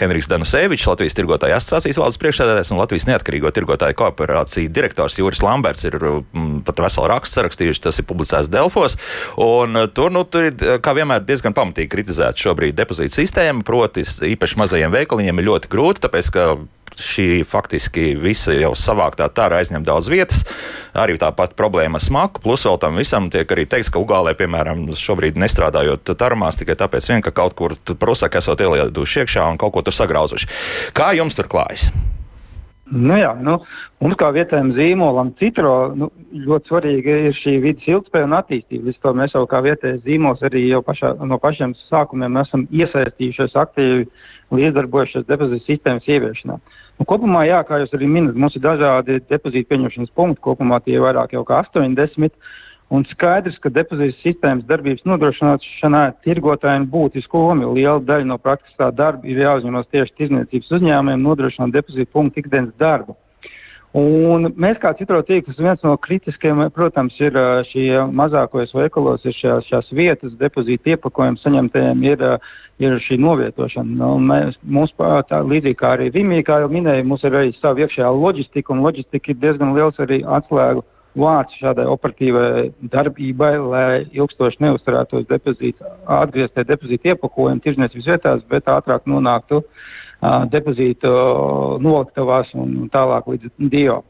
Henrijs Danusevičs, Latvijas tirgotāju asociācijas valdes priekšsēdētājs un Latvijas neatkarīgo tirgotāju kooperāciju direktors direktors Juris Lamberts ir mm, pat veselu rakstu sarakstījuši, tas ir publicēts Delfos. Un uh, tur, nu, tur ir, uh, kā vienmēr, diezgan pamatīgi kritizēta šobrīd depozīta sistēma. Proti, īpaši mazajiem veikaliņiem ir ļoti grūti, tāpēc, ka šī faktiski visa jau savāktā tāra aizņem daudz vietas. Arī tāpat problēma ar smaku, plus vēl tam visam tiek arī teikts, ka Ugālē, piemēram, šobrīd nestrādājot tarmās tikai tāpēc, vien, ka kaut kur prusaki esot ielieduši iekšā un kaut ko tur sagrauzuši. Kā jums tur klājas? Nu jā, nu, mums kā vietējiem zīmolam citro nu, ļoti svarīga ir šī vidas ilgspēja un attīstība. Visu to mēs jau kā vietējais zīmols arī pašā, no pašiem sākumiem esam iesaistījušies aktīvi līdzdarbojušies depozītu sistēmas ieviešanā. Nu, kopumā, jā, kā jūs arī minat, mums ir dažādi depozītu pieņemšanas punkti, kopumā tie ir vairāk jau kā 80. Un skaidrs, ka depozīta sistēmas darbības nodrošināšanā tirgotājiem būtisku lomu, jo liela daļa no praktiskā darba ir jāuzņemas tieši tirdzniecības uzņēmumiem, nodrošināt depozītu punktu ikdienas darbu. Un mēs kā citro tīklus, viens no kritiskiem, protams, ir šie mazākos veikalos, ir šās, šās vietas, depozīta iepakojuma saņemtajiem, ir, ir šī novietošana. Nu, mēs, mums, tā, līdzīgi kā arī Rimī, kā jau minēju, mums ir arī sava iekšējā loģistika, un loģistika ir diezgan liels arī atslēgu vārds šādai operatīvai darbībai, lai ilgstoši neuzturētos depozīti, atgriezties depozīta iepakojumi tirzniecības vietās, bet ātrāk nonāktu uh, depozītu noliktavās un tālāk līdz DIO.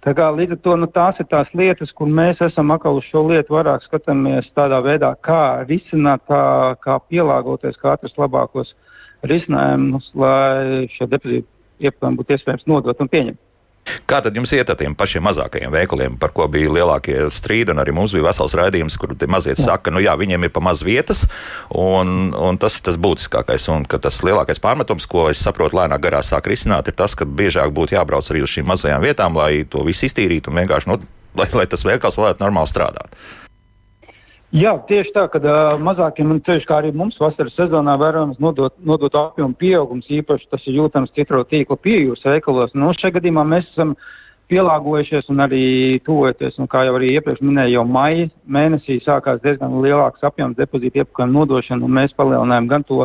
Tā kā, līdz ar to nu, tās ir tās lietas, kur mēs esam atkal uz šo lietu vairāk skatāmies tādā veidā, kā risināt, kā, kā pielāgoties, kā atrast labākos risinājumus, lai šo depozītu iepakojumu būtu iespējams nodot un pieņemt. Kā tad jums iet ar tiem pašiem mazākajiem veikaliem, par ko bija lielākie strīdi? Arī mums bija vesels raidījums, kur mazie saka, ka nu, jā, viņiem ir pa maz vietas, un, un tas ir tas būtiskākais. Un tas lielākais pārmetums, ko es saprotu, lēnāk garā sāk risināt, ir tas, ka biežāk būtu jābrauc arī uz šīm mazajām vietām, lai to visu iztīrītu un vienkārši, nu, lai, lai tas veikals varētu normāli strādāt. Jā, tieši tā, ka uh, mazākiem un ceļš, kā arī mums vasaras sezonā vērojams nodot, nodot apjomu pieaugums, īpaši tas ir jūtams citro tīkla pieejūras veikalos. Nu, šajā gadījumā mēs esam pielāgojušies un arī tuvojoties, un kā jau arī iepriekš minēju, jau maija mēnesī sākās diezgan lielāks apjoms depozītu iepakojumu nodošanu, un mēs palielinājām gan to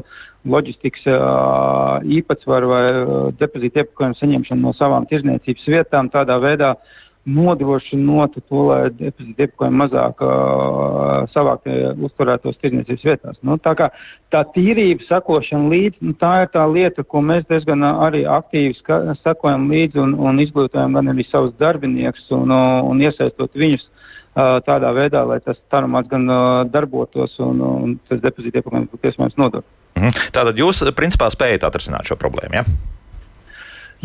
loģistikas uh, īpatsvaru vai uh, depozītu iepakojumu saņemšanu no savām tirzniecības vietām tādā veidā, uh, nodrošinot to, lai iepakojumi mazāk uh, savākt uzturētos tirdzniecības vietās. Nu, tā, kā, tā tīrība, sekošana līdzi, nu, tā ir tā lieta, ko mēs diezgan arī aktīvi sekojam līdzi un, un izglītojam gan arī savus darbiniekus un, un iesaistot viņus uh, tādā veidā, lai tas tarumāts gan uh, darbotos un, un tas depozīti iepakojums būtu iespējams nodot. Mhm. Tātad jūs principā spējat atrisināt šo problēmu? Ja?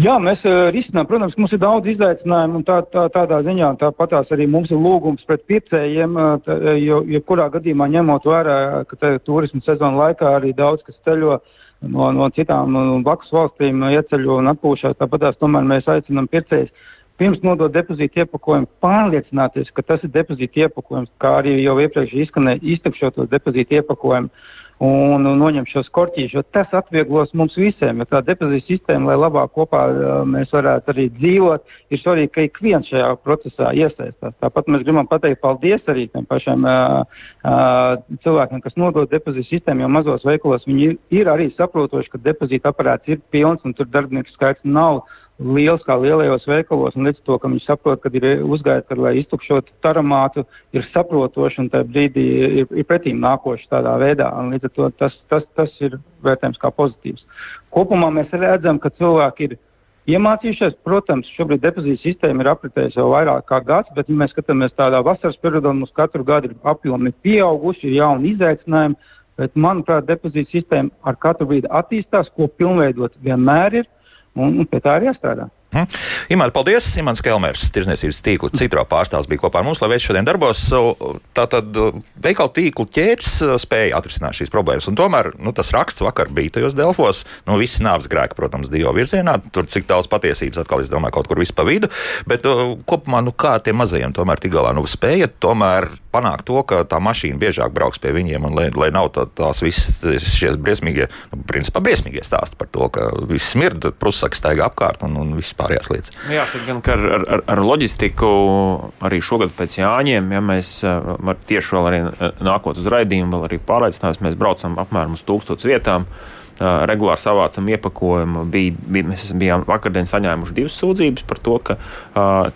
Jā, mēs uh, risinām. Protams, mums ir daudz izaicinājumu, un tā, tā, tādā ziņā tāpatās arī mums ir lūgums pret pircējiem, tā, jo jebkurā gadījumā ņemot vērā, ka turismu sezonu laikā arī daudz kas ceļo no, no citām blakus valstīm, ieceļo un atpūšās. Tāpatās tomēr mēs aicinām pircējus pirms nodot depozītu iepakojumu, pārliecināties, ka tas ir depozītu iepakojums, kā arī jau iepriekš izskanēja, iztukšot to depozītu iepakojumu un, un noņemt šos korķīšus. Tas atvieglos mums visiem, jo tā depozīta sistēma, lai labāk kopā mēs varētu arī dzīvot, ir svarīgi, ka ik viens šajā procesā iesaistās. Tāpat mēs gribam pateikt paldies arī tiem pašiem uh, uh, cilvēkiem, kas nodod depozīta sistēmu, jo mazos veikalos viņi ir, ir arī saprotoši, ka depozīta aparāts ir pilns un tur darbinieku skaits nav liels kā lielajos veikalos, un līdz to, ka viņi saprot, ka ir uzgaita, lai iztukšotu taramātu, ir saprotoši un tajā brīdī ir, ir pretīm nākoši tādā veidā. Līdz ar to tas, tas, tas ir vērtējams kā pozitīvs. Kopumā mēs redzam, ka cilvēki ir iemācījušies. Protams, šobrīd depozīta sistēma ir apritējusi jau vairāk kā gads, bet, ja mēs skatāmies tādā vasaras periodā, mums katru gadu ir apjomi pieauguši, ir jauni izaicinājumi. Bet, manuprāt, depozīta sistēma ar katru brīdi attīstās, ko pilnveidot vienmēr ir un, un pie tā ir jāstrādā. Hmm. Imants, paldies! Imants Kelmers, tirzniecības tīkla citro pārstāvs bija kopā ar mums, lai veids šodien darbos. Tātad veikalu tīklu ķēdes spēja atrisināt šīs problēmas. Un tomēr nu, tas raksts vakar bija tajos Delfos. Nu, visi nāves grēki, protams, Dievu virzienā. Tur cik daudz patiesības atkal, es domāju, kaut kur vispār vidu. Bet kopumā, nu, kā ar tiem mazajiem tomēr tik galā, nu, spēja tomēr panākt to, ka tā mašīna biežāk brauks pie viņiem un lai, lai nav tā, tās visas šie briesmīgie, nu, principā briesmīgie stāsti par to, ka viss smird, prusaks staigā apkārt un, un viss pārējās lietas. Nu, jāsaka, gan, ka ar, ar, ar loģistiku arī šogad pēc Jāņiem, ja mēs eh, tieši vēl arī eh, nākot uz raidījumu, vēl arī pārliecināmies, mēs braucam apmēram uz tūkstotis vietām regulāri savācam iepakojumu. Bija, bija, mēs bijām vakardien saņēmuši divas sūdzības par to, ka,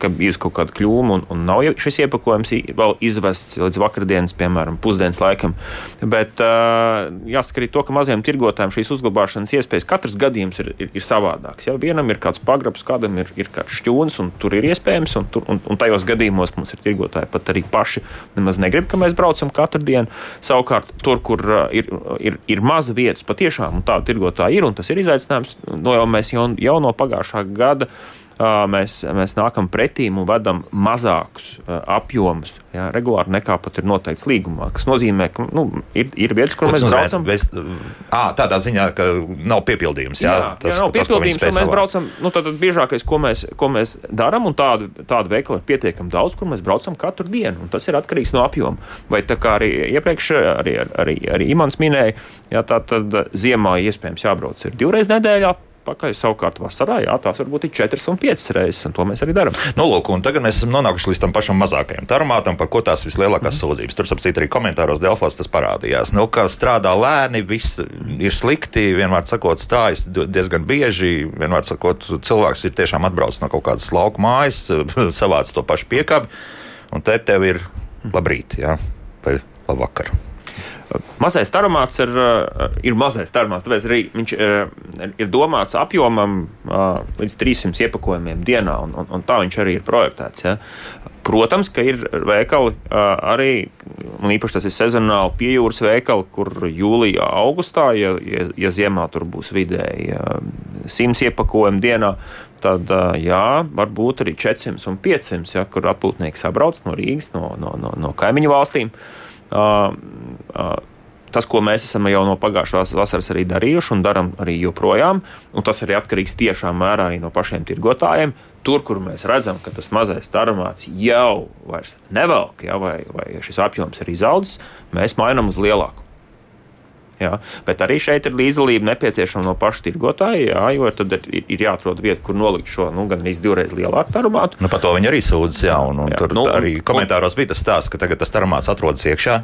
ka bijusi kaut kāda kļūme un, un nav šis iepakojums vēl izvests līdz vakardienas, piemēram, pusdienas laikam. Bet jāsaka arī to, ka maziem tirgotājiem šīs uzglabāšanas iespējas katrs gadījums ir, ir, ir savādāks. Ja? Vienam ir kāds pagrabs, kādam ir, ir kāds šķūnis, un tur ir iespējams, un, tur, un, un tajos gadījumos mums ir tirgotāji pat arī paši nemaz negrib, ka mēs braucam katru dienu. Savukārt, tur, kur ir, ir, ir maza vietas, patiešām, tā tādu tirgotāju ir, un tas ir izaicinājums. No, jau mēs jau, jau no pagājušā gada mēs, mēs nākam pretī un vedam mazākus apjomus. Jā, regulāri nekā pat ir noteikts līgumā. Tas nozīmē, ka nu, ir, ir vietas, kur Ko mēs braucam. Mēs, à, tādā ziņā, ka nav piepildījums. Jā, jā, tas, jā nav piepildījums, tas, un mēs braucam. Nu, tad biežākais, ko mēs, ko mēs darām, un tādu, tādu veikalu ir pietiekami daudz, kur mēs braucam katru dienu. Tas ir atkarīgs no apjoma. Vai tā kā arī iepriekš arī, arī, arī Imants minēja, jā, tā tad ziemā iespējams jābrauc divreiz nedēļā atpakaļ. Savukārt vasarā, jā, tās varbūt ir 4 un 5 reizes, un to mēs arī darām. Nu, lūk, un tagad mēs esam nonākuši līdz tam pašam mazākajam tarmātam, par ko tās vislielākās mm. sūdzības. Tur, sapcīt, arī komentāros Delfos tas parādījās. Nu, ka strādā lēni, viss ir slikti, vienmēr sakot, stājas diezgan bieži. Vienmēr sakot, cilvēks ir tiešām atbraucis no kaut kādas lauka mājas, savāc to pašu piekabi, un te tev ir labrīt, jā, vai labvakar. Mazais taromāts ir, eh, ir mazais taromāts, tāpēc arī viņš eh, ir domāts apjomam eh, līdz 300 iepakojumiem dienā, un, un, un tā viņš arī ir projektēts. Ja. Protams, ka ir veikali arī, un īpaši tas ir sezonāli piejūras veikali, kur jūlijā, augustā, ja, ja, ja ziemā tur būs vidēji 100 iepakojumu dienā, tad jā, varbūt arī 400 un 500, ja, kur atpūtnieki sabrauc no Rīgas, no, no, no, no kaimiņu valstīm. Uh, tas, ko mēs esam jau no pagājušās vasaras arī darījuši un darām arī joprojām, un tas arī atkarīgs tiešām mērā arī no pašiem tirgotājiem. Tur, kur mēs redzam, ka tas mazais tarmāts jau vairs nevelk, ja, vai, vai šis apjoms ir izaudzis, mēs mainām uz lielāku. Jā, bet arī šeit ir līdzdalība nepieciešama no paša tirgotāja, jā, jo tad ir, ir jāatrod vieta, kur nolikt šo nu, gan divreiz lielāku tarumātu. Nu, par to viņi arī sūdzas, jā, un, un jā, tur nu, arī komentāros bija tas stāsts, ka tagad tas tarumāts atrodas iekšā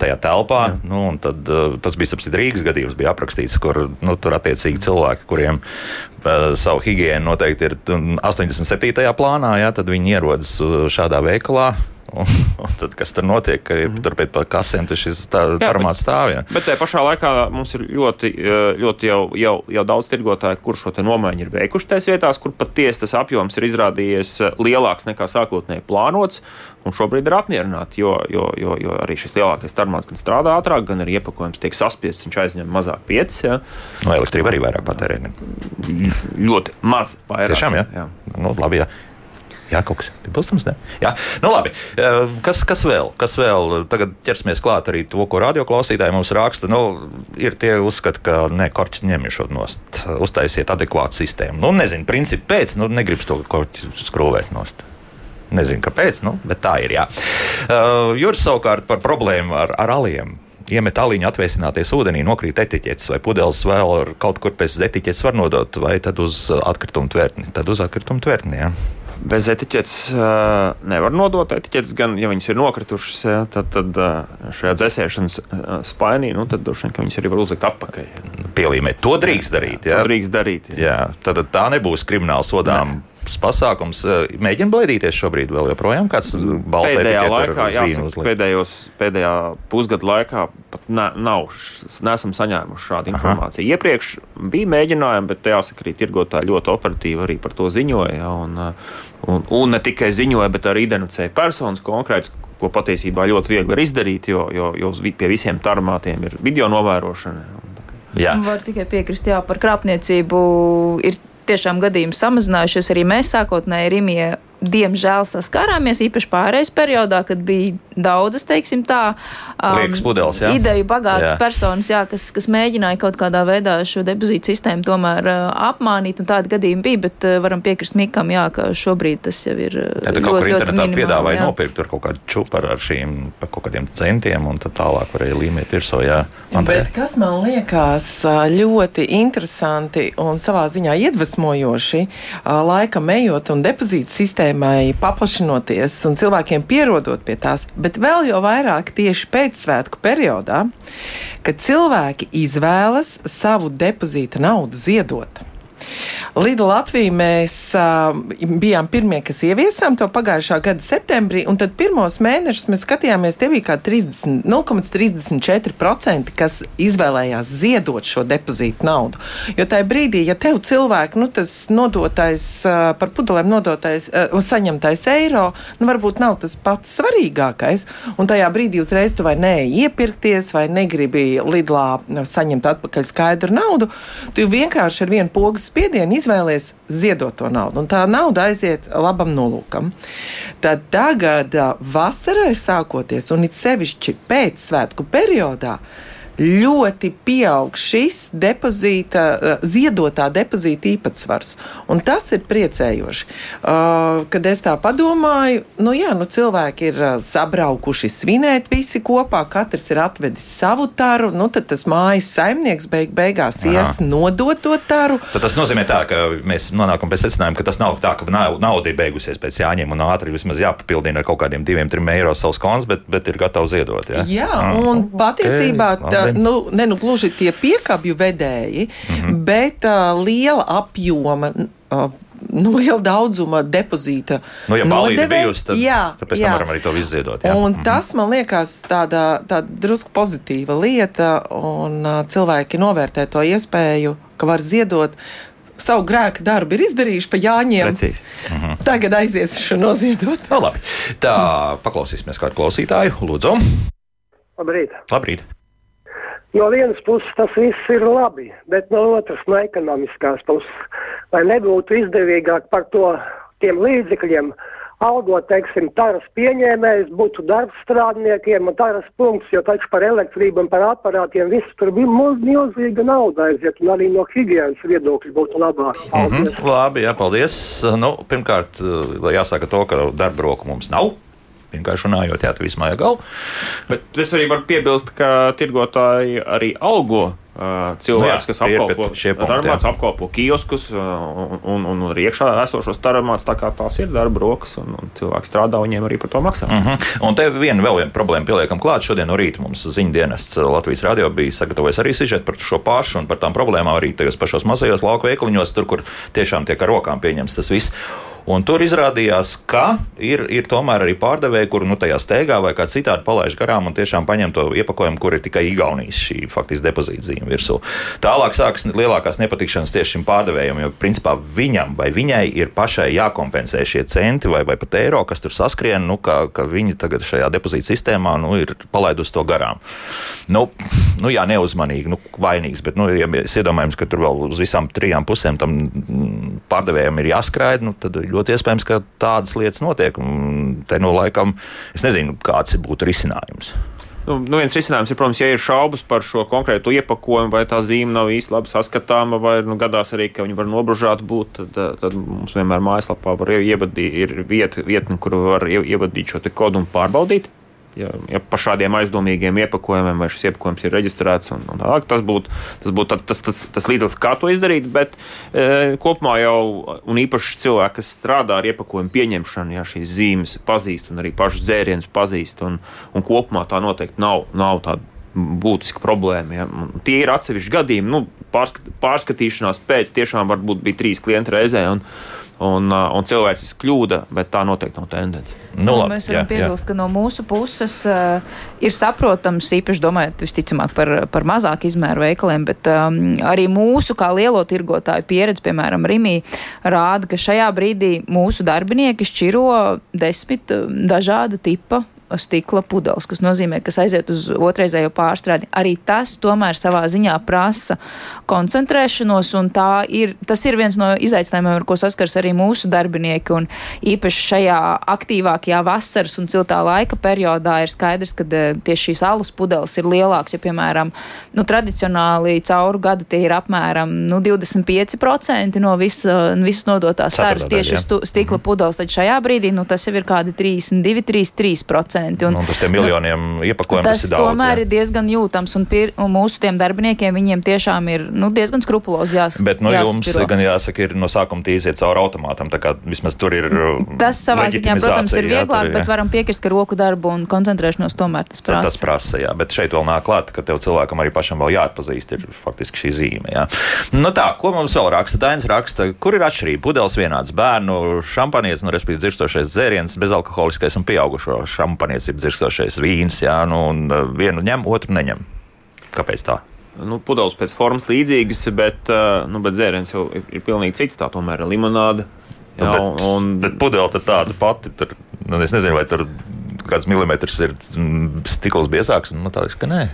tajā telpā. Jā. Nu, tad, uh, tas bija apsit Rīgas gadījums, bija aprakstīts, kur nu, tur attiecīgi cilvēki, kuriem uh, savu higiēnu noteikti ir 87. plānā, jā, tad viņi ierodas uh, šādā veikalā Un, un tad, kas tur notiek, ka ir mm. tur pēc kasēm šis formāts stāv. Ja. Bet tajā pašā laikā mums ir ļoti, eh, ļoti jau, jau, jau daudz tirgotāju, kur šo nomaiņu ir veikuši tajās vietās, kur patiesi tas apjoms ir izrādījies eh, lielāks nekā sākotnēji plānots. Un šobrīd ir apmierināti, jo, jo, jo, jo arī šis lielākais tarmāts gan strādā ātrāk, gan arī iepakojums tiek saspiests. Viņš aizņem mazāk vietas. Ja. No elektrība arī vairāk patērē. Ļoti maz. Vairāk, Tiešām, jā. jā. Nu, labi, jā. Jā, kaut kas piebilstams. Jā, nu labi. Kas, kas vēl? Kas vēl? Tagad ķersimies klāt arī to, ko radioklausītāji mums raksta. Nu, ir tie uzskati, ka ne, korķis ņemiešot nost, uztaisiet adekvātu sistēmu. Nu, nezinu, principi pēc, nu, negribas to korķi skrūvēt nost. Nezinu, kāpēc, nu, bet tā ir. Jā. Uh, Juris savukārt par problēmu ar, ar aliem iemet aliņu atvēsināties ūdenī, nokrīt etiķetes vai pudeles vēl kaut kur pēc etiķetes var nodot, vai tad uz atkritumu tvertni. Tad uz atkritumu tvertni. Jā. Bez etiķetes nevar nodot etiķetes, gan, ja viņas ir nokritušas, ja, tad, tad šajā dzēsēšanas spainī, nu, tad droši vien viņas arī var uzlikt atpakaļ. Pielīmēt. To drīkst darīt. Jā, to drīkst darīt. Jā. Jā, tad tā nebūs krimināla sodām. Ne pasākums. Mēģina blēdīties šobrīd vēl joprojām. Kāds pēdējā laikā, jāsaka, pēdējos, pēdējā pusgada laikā pat ne, nav, nesam saņēmuši šādu informāciju. Aha. Iepriekš bija mēģinājumi, bet jāsaka, arī tirgotāji ļoti operatīvi arī par to ziņoja. Un, un, un ne tikai ziņoja, bet arī identificēja personas konkrēts, ko patiesībā ļoti viegli ir izdarīt, jo, jo, jo pie visiem tarmātiem ir video novērošana. Jā. Var tikai piekrist, jā, par krāpniecību ir tiešām gadījumi samazinājušies. Arī mēs sākotnēji Rimie diemžēl saskārāmies īpaši pārējais periodā, kad bija daudzas, teiksim tā, um, pudeles, jā. ideju bagātas jā. personas, jā, kas, kas mēģināja kaut kādā veidā šo depozītu sistēmu tomēr uh, apmānīt, un tādi gadījumi bija, bet uh, varam piekrist Mikam, jā, ka šobrīd tas jau ir uh, jā, ļoti, ļoti internetā minimāli, piedāvāja jā. nopirkt tur kaut kādu čuparu ar šīm, par kaut kādiem centiem, un tad tālāk varēja līmēt virsū, jā. Andrē. Bet kas man liekas uh, ļoti interesanti un savā ziņā iedvesmojoši, uh, laikam ejot un depozītu sistēmai paplašinoties un cilvēkiem pierodot pie tās, bet vēl jau vairāk tieši pēcsvētku periodā, kad cilvēki izvēlas savu depozīta naudu ziedot. Lidl Latvijā mēs uh, bijām pirmie, kas ieviesām to pagājušā gada septembrī, un tad pirmos mēnešus mēs skatījāmies, tie bija kā 0,34%, kas izvēlējās ziedot šo depozītu naudu. Jo tajā brīdī, ja tev cilvēki, nu tas nodotais, uh, par pudelēm nodotais uh, un saņemtais eiro, nu varbūt nav tas pats svarīgākais, un tajā brīdī uzreiz tu vai neej iepirkties, vai negribi Lidlā saņemt atpakaļ skaidru naudu, tu vienkārši ar vienu pogas spiedienu izvēlies ziedot to naudu, un tā nauda aiziet labam nolūkam. Tad tagad vasarai sākoties, un it sevišķi pēc svētku periodā, ļoti pieaug šis depozīta, eh, ziedotā depozīta īpatsvars. Un tas ir priecējoši. Uh, kad es tā padomāju, nu jā, nu cilvēki ir uh, sabraukuši svinēt visi kopā, katrs ir atvedis savu taru, nu tad tas mājas saimnieks beig beigās Aha. ies nodot to taru. Tad tas nozīmē tā, ka mēs nonākam pie secinājuma, ka tas nav tā, ka nauda ir beigusies pēc jāņem un ātri vismaz jāpapildina ar kaut kādiem diviem, trim eiro savus konts, bet, bet ir gatavs ziedot. Ja? Jā, ah, un okay. patiesībā tā, nu, ne nu gluži tie piekabju vedēji, mm -hmm. bet uh, liela apjoma. Uh, nu, liela daudzuma depozīta. Nu, ja balīti bijusi, tad, jā, tad pēc jā. tam varam arī to izziedot. Jā. Un mm -hmm. tas, man liekas, tāda, tāda drusku pozitīva lieta, un cilvēki novērtē to iespēju, ka var ziedot. Savu grēku darbu ir izdarījuši pa Jāņiem. Precīzi. Mm -hmm. Tagad aiziešu noziedot. No, labi. Tā, paklausīsimies kādu klausītāju. Lūdzu. Labrīt. Labrīt. No vienas puses tas viss ir labi, bet no otras no ekonomiskās puses, vai nebūtu izdevīgāk par to tiem līdzekļiem algot, teiksim, taras pieņēmējs, būtu darbs strādniekiem un taras punkts, jo taču par elektrību un par aparātiem viss tur bija milzīga nauda aiziet, un arī no higienas viedokļa būtu labāk. Paldies. Mm -hmm, labi, jā, paldies. Nu, pirmkārt, jāsaka to, ka darba roku mums nav vienkārši runājot, jā, tu vismaz galvu. Bet es arī varu piebilst, ka tirgotāji arī algo cilvēks, nu jā, kas apkalpo tarmāts, apkalpo kioskus un, un, un arī iekšā esošos tarmāts, tā kā tās ir darba rokas, un, un cilvēki strādā, viņiem arī par to maksā. Uh -huh. Un te viena vēl viena problēma pieliekam klāt. Šodien no rīta mums ziņu dienests Latvijas radio bija sagatavojis arī sižetu par šo pašu un par tām problēmām arī tajos pašos mazajos lauku veikaliņos, tur, kur tiešām tiek ar rokām pieņemts tas viss. Un tur izrādījās, ka ir, ir tomēr arī pārdevēji, kur nu, tajā steigā vai kā citādi palaiž garām un tiešām paņem to iepakojumu, kur ir tikai Igaunijas šī faktiski depozīta zīme virsū. Tālāk sākas lielākās nepatikšanas tieši šim pārdevējam, jo principā viņam vai viņai ir pašai jākompensē šie centi vai, vai pat eiro, kas tur saskrien, nu, ka, ka viņi tagad šajā depozīta sistēmā nu, ir palaidusi to garām. Nu, nu, jā, neuzmanīgi, nu, vainīgs, bet, nu, ja mēs iedomājamies, ka tur vēl uz visām trijām pusēm tam pārdevējam ir jāskraida, nu, tad ļoti iespējams, ka tādas lietas notiek. Un te no laikam es nezinu, kāds būtu risinājums. Nu, nu viens risinājums ir, protams, ja ir šaubas par šo konkrēto iepakojumu, vai tā zīme nav īsti labi saskatāma, vai nu, gadās arī, ka viņi var nobružāti būt, tad, tad mums vienmēr mājaslapā var ievadīt, ir vieta, vietne, kur var ievadīt šo kodu un pārbaudīt. Ja, ja par šādiem aizdomīgiem iepakojumiem, vai šis iepakojums ir reģistrēts. Un, un tālāk, tas būtu tas, būt tas, tas, tas līdzeklis, kā to izdarīt. Bet e, kopumā jau, un īpaši cilvēki, kas strādā ar iepakojumu pieņemšanu, ja šīs zīmes pazīst un arī pašus dzērienus pazīst, un, un kopumā tā noteikti nav, nav tāda būtiska problēma. Ja. Tie ir atsevišķi gadījumi. Nu, pārskat, pārskatīšanās pēc tiešām varbūt bija trīs klienti reizē. Un, un, un cilvēciska kļūda, bet tā noteikti nav tendence. Nu, labi, mēs varam piebilst, ka no mūsu puses uh, ir saprotams, īpaši domājot visticamāk par, par mazāk izmēru veikaliem, bet um, arī mūsu kā lielo tirgotāju pieredze, piemēram, Rimī, rāda, ka šajā brīdī mūsu darbinieki šķiro desmit dažāda tipa stikla pudeles, kas nozīmē, kas aiziet uz otrreizējo pārstrādi. Arī tas tomēr savā ziņā prasa koncentrēšanos, un ir, tas ir viens no izaicinājumiem, ar ko saskars arī mūsu darbinieki. Un īpaši šajā aktīvākajā vasaras un ciltā laika periodā ir skaidrs, ka eh, tieši šīs alus pudeles ir lielākas. Ja, piemēram, nu, tradicionāli cauru gadu tie ir apmēram nu, 25% no visa, visas nodotās taras tieši stu, stikla mhm. pudeles, tad šajā brīdī nu, tas jau ir kādi 32, 33%. 10%. Un, nu, tas tiem miljoniem nu, iepakojumu tas, tas ir daudz. tomēr jā. ir diezgan jūtams, un, pir, un mūsu tiem darbiniekiem viņiem tiešām ir nu, diezgan skrupulozi jāsaka. Bet nu, jums gan jāsaka, ir no sākuma tīziet cauri automātam, tā kā vismaz tur ir. Tas savā ziņā, protams, ir vieglāk, jā, ir, bet varam piekrist, ka roku darbu un koncentrēšanos tomēr tas prasa. Tas prasa, jā, bet šeit vēl nāk klāt, ka tev cilvēkam arī pašam vēl jāatpazīst, ir faktiski šī zīme. Jā. Nu tā, ko mums vēl raksta? Dainis raksta, kur ir atšķirība? Pudeles vienāds bērnu šampanietis, nu, respektīvi dzirstošais dzēriens, bezalkoholiskais un pieaugušo šampanietis šampanietis, ir dzirstošais vīns, jā, nu, un uh, vienu ņem, otru neņem. Kāpēc tā? Nu, pudeles pēc formas līdzīgas, bet, uh, nu, bet dzēriens jau ir, ir pilnīgi cits. Tā tomēr ir limonāde. Jā, nu, bet, un... bet pudele tāda pati. Tur, nu, es nezinu, vai tur kāds milimetrs ir stikls biezāks. Man liekas, ka nē.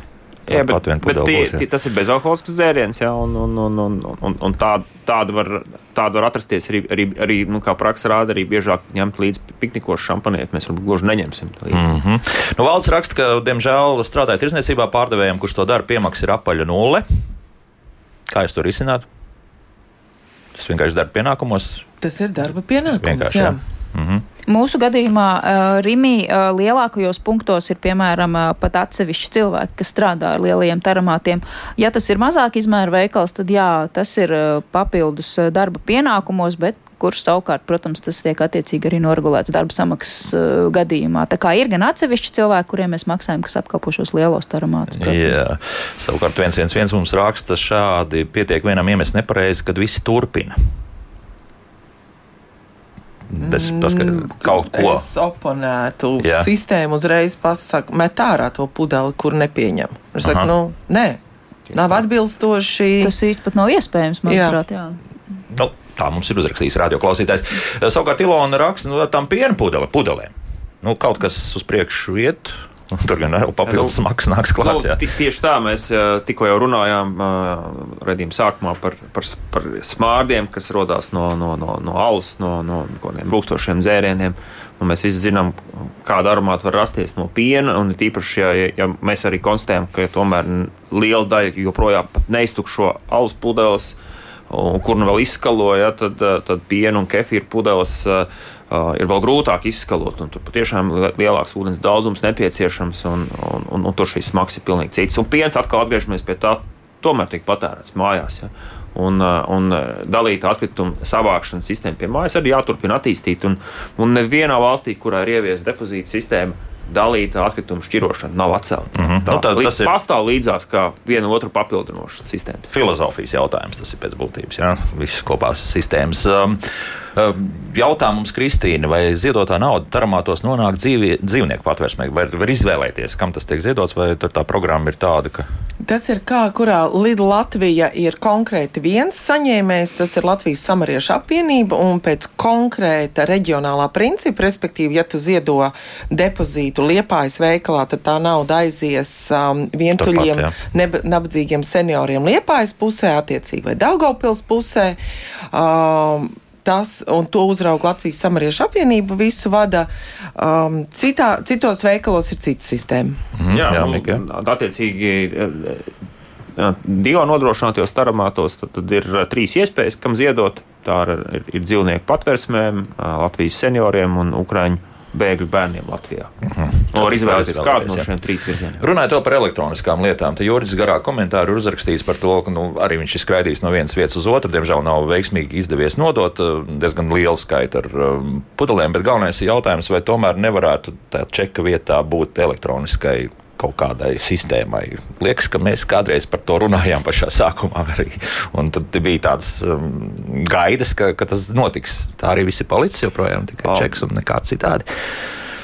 Jā, bet, bet tie, būs, tie, tas ir bezalkoholisks dzēriens, jā, un, un, un, un, un, un tā, tāda, var, tāda var atrasties arī, arī, arī nu, kā praksa rāda, arī biežāk ņemt līdzi piknikos šampanieti. Mēs varbūt gluži neņemsim līdzi. Mm -hmm. nu, Valsts raksta, ka, diemžēl, strādājot tirzniecībā pārdevējiem, kurš to dara, piemaksa ir apaļa nulle. Kā jūs to risināt? Tas vienkārši darba pienākumos. Tas ir darba pienākums. Vienkārši, jā. Jā. Mm -hmm. Mūsu gadījumā uh, Rimī uh, lielākajos punktos ir piemēram uh, pat atsevišķi cilvēki, kas strādā ar lielajiem taramātiem. Ja tas ir mazāk izmēra veikals, tad jā, tas ir papildus darba pienākumos, bet kurš savukārt, protams, tas tiek attiecīgi arī noregulēts darba samaksas uh, gadījumā. Tā kā ir gan atsevišķi cilvēki, kuriem mēs maksājam, kas apkalpo šos lielos taramātus. Jā, savukārt viens, viens, viens mums raksta šādi pietiek vienam iemest nepareizi, kad visi turpina. Tas, tas ka mm, kaut ko es oponētu. Jā. Sistēma uzreiz pasaka, met ārā to pudeli, kur nepieņem. Viņš saka, nu, nē, nav atbilstoši. Tas īsti pat nav iespējams, manuprāt. Jā. Jā. Nu, tā mums ir uzrakstījis radioklausītājs. Savukārt Ilona raksta, nu, tam piena pudele, pudelēm. Nu, kaut kas uz priekšu iet. Tur gan vēl papildus nu, maksas nāks klāt. Nu, tieši tā mēs tikko jau runājām redzījuma sākumā par, par, par smārdiem, kas radās no, no, no, no alus, no, no kādiem rūkstošiem dzērieniem. Un mēs visi zinām, kāda aromāta var rasties no piena. Un tīpaši, ja, ja mēs arī konstatējam, ka tomēr liela daļa joprojām neiztukšo alus pudeles, kur nu vēl izskaloja, tad, tad piena un kefīra pudeles uh, ir vēl grūtāk izskalot. Tur patiešām lielāks ūdens daudzums nepieciešams, un, un, un, un tur šīs smags ir pilnīgi cits. Un piens atkal atgriežamies pie tā, tomēr tiek patērēts mājās. Ja? Un, un dalīta atkrituma savākšanas sistēma pie mājas arī jāturpina attīstīt. Un, un nevienā valstī, kurā ir ieviesta depozīta sistēma, dalīta atkrituma šķirošana nav atcelta. Mm -hmm. Tā, nu, tā, tas ir pastāv līdzās kā viena otru papildinoša sistēma. Filozofijas jautājums tas ir pēc būtības, jā, visas kopās sistēmas. Um Jautā mums Kristīna, vai ziedotā nauda taramātos nonāk dzīvi, dzīvnieku patvērsmē, vai var izvēlēties, kam tas tiek ziedots, vai tā programma ir tāda, ka. Tas ir kā, kurā Lidl Latvija ir konkrēti viens saņēmējs, tas ir Latvijas samariešu apvienība, un pēc konkrēta reģionālā principa, respektīvi, ja tu ziedo depozītu liepājas veikalā, tad tā nauda aizies um, vientuļiem, Turpat, nabadzīgiem senioriem liepājas pusē, attiecīgi vai Daugaupils pusē. Um, tas, un to uzrauga Latvijas samariešu apvienība, visu vada. Um, citā, citos veikalos ir cita sistēma. Mm, jā, jā, jā. attiecīgi. Divu nodrošinātajos taramātos tad, tad ir uh, trīs iespējas, kam ziedot. Tā ir, ir, dzīvnieku patversmēm, Latvijas senioriem un Ukrāņu bēgļu bērniem Latvijā. Mhm. No, var izvēlēties kādu no šiem trīs virzieniem. Runājot par elektroniskām lietām, tad Juris garā komentāru ir uzrakstījis par to, ka nu, arī viņš ir skraidījis no vienas vietas uz otru. Diemžēl nav veiksmīgi izdevies nodot uh, diezgan lielu skaitu ar um, pudelēm, bet galvenais ir jautājums, vai tomēr nevarētu tā čeka vietā būt elektroniskai kaut kādai sistēmai. Liekas, ka mēs kādreiz par to runājām pašā sākumā arī. Un tad bija tādas um, gaidas, ka, ka tas notiks. Tā arī viss ir palicis joprojām tikai oh. čeks un nekā citādi.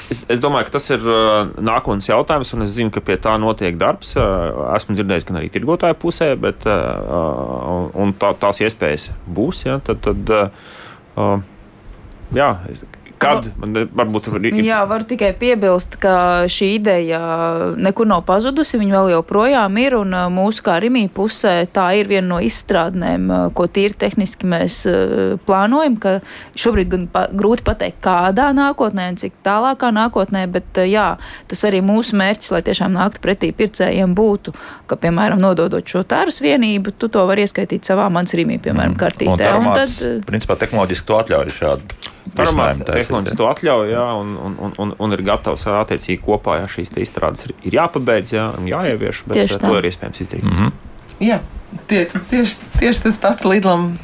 Es, es domāju, ka tas ir uh, nākotnes jautājums, un es zinu, ka pie tā notiek darbs. Uh, esmu dzirdējis, gan arī tirgotāju pusē, bet uh, tā, tās iespējas būs. Ja, tad, tad, uh, jā, es, Kad? Man varbūt var... Jā, varu tikai piebilst, ka šī ideja nekur nav pazudusi. Viņa vēl joprojām ir, un mūsu kā Rimī pusē tā ir viena no izstrādnēm, ko tīri tehniski mēs plānojam, ka šobrīd gan pa, grūti pateikt, kādā nākotnē un cik tālākā nākotnē, bet jā, tas arī mūsu mērķis, lai tiešām nāktu pretī pircējiem būtu, ka, piemēram, nododot šo tāras vienību, tu to vari ieskaitīt savā mans Rimī, piemēram, mm. kartītē. Un, un tad, principā, tehnoloģiski to atļauj šādu. Paramās tehnoloģijas to atļauj, jā, un, un, un, un ir gatavs attiecīgi kopā, ja šīs izstrādes ir, ir jāpabeidz, jā, un jāievieš, bet Tieši to ir iespējams izdarīt. Mm -hmm. Jā, tie, tieši, tieši tas pats Lidlam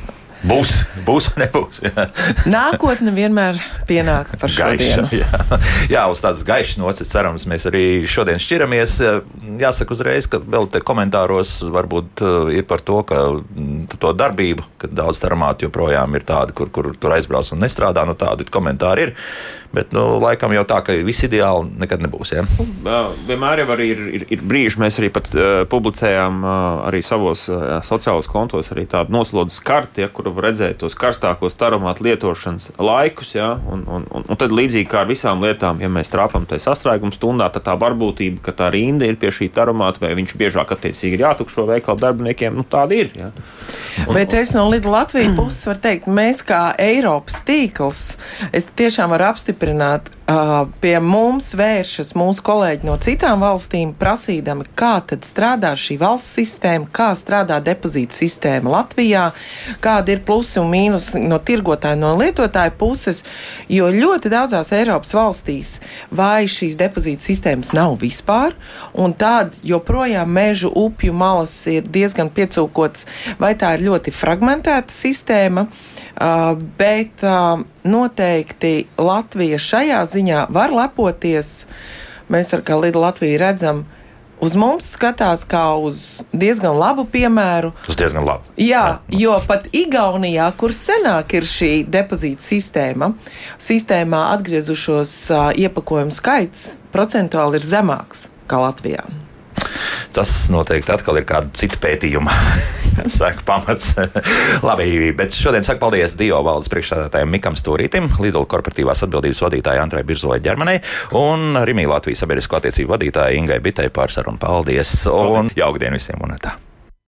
Būs, būs vai nebūs. Jā. Nākotne vienmēr pienāk par šodienu. Gaiša, jā. jā, uz tādas gaišas nocis cerams, mēs arī šodien šķiramies. Jāsaka uzreiz, ka vēl te komentāros varbūt uh, ir par to, ka mm, to darbību, ka daudz taramātu joprojām ir tādi, kur, kur tur aizbrauc un nestrādā, nu tādi komentāri ir. Bet, nu, laikam jau tā, ka viss ideāli nekad nebūs. Ja? Vienmēr jau ir, ir, ir brīži, mēs arī pat, uh, publicējām uh, arī savos uh, sociālos kontos arī tādu noslodzes karti, ja, kur var redzēt tos karstākos taromātu lietošanas laikus. Ja, un, un, un, un tad līdzīgi kā ar visām lietām, ja mēs trāpām tajā sastrēguma stundā, tad tā varbūtība, ka tā rinda ir pie šī taromāta, vai viņš biežāk attiecīgi ir jātukšo veikalu darbiniekiem, nu tāda ir. Ja. Un, Bet es no Lidla Latvijas puses varu teikt, mēs kā Eiropas tīkls, es tiešām varu apstiprināt, apstiprināt, uh, pie mums vēršas mūsu kolēģi no citām valstīm, prasīdami, kā tad strādā šī valsts sistēma, kā strādā depozīta sistēma Latvijā, kāda ir plusi un mīnus no tirgotāja, no lietotāja puses, jo ļoti daudzās Eiropas valstīs vai šīs depozīta sistēmas nav vispār, un tād joprojām mežu upju malas ir diezgan piecūkotas, vai tā ir ļoti fragmentēta sistēma. Uh, bet uh, noteikti Latvija šajā ziņā var lepoties. Mēs ar kā Lidu Latviju redzam, uz mums skatās kā uz diezgan labu piemēru. Uz diezgan labu. Jā, jo pat Igaunijā, kur senāk ir šī depozīta sistēma, sistēmā atgriezušos uh, iepakojumu skaits procentuāli ir zemāks kā Latvijā. Tas noteikti atkal ir kāda cita pētījuma saka, pamats. Labi, bet šodien saku paldies Dio valdes priekšstādātājiem Mikam Stūrītim, Lidl korporatīvās atbildības vadītājai Antrai Birzolai ģermanai un Rimī Latvijas sabiedrisko attiecību vadītājai Ingai Bitei par sarunu. Paldies! Un jauktdien visiem! Un tā.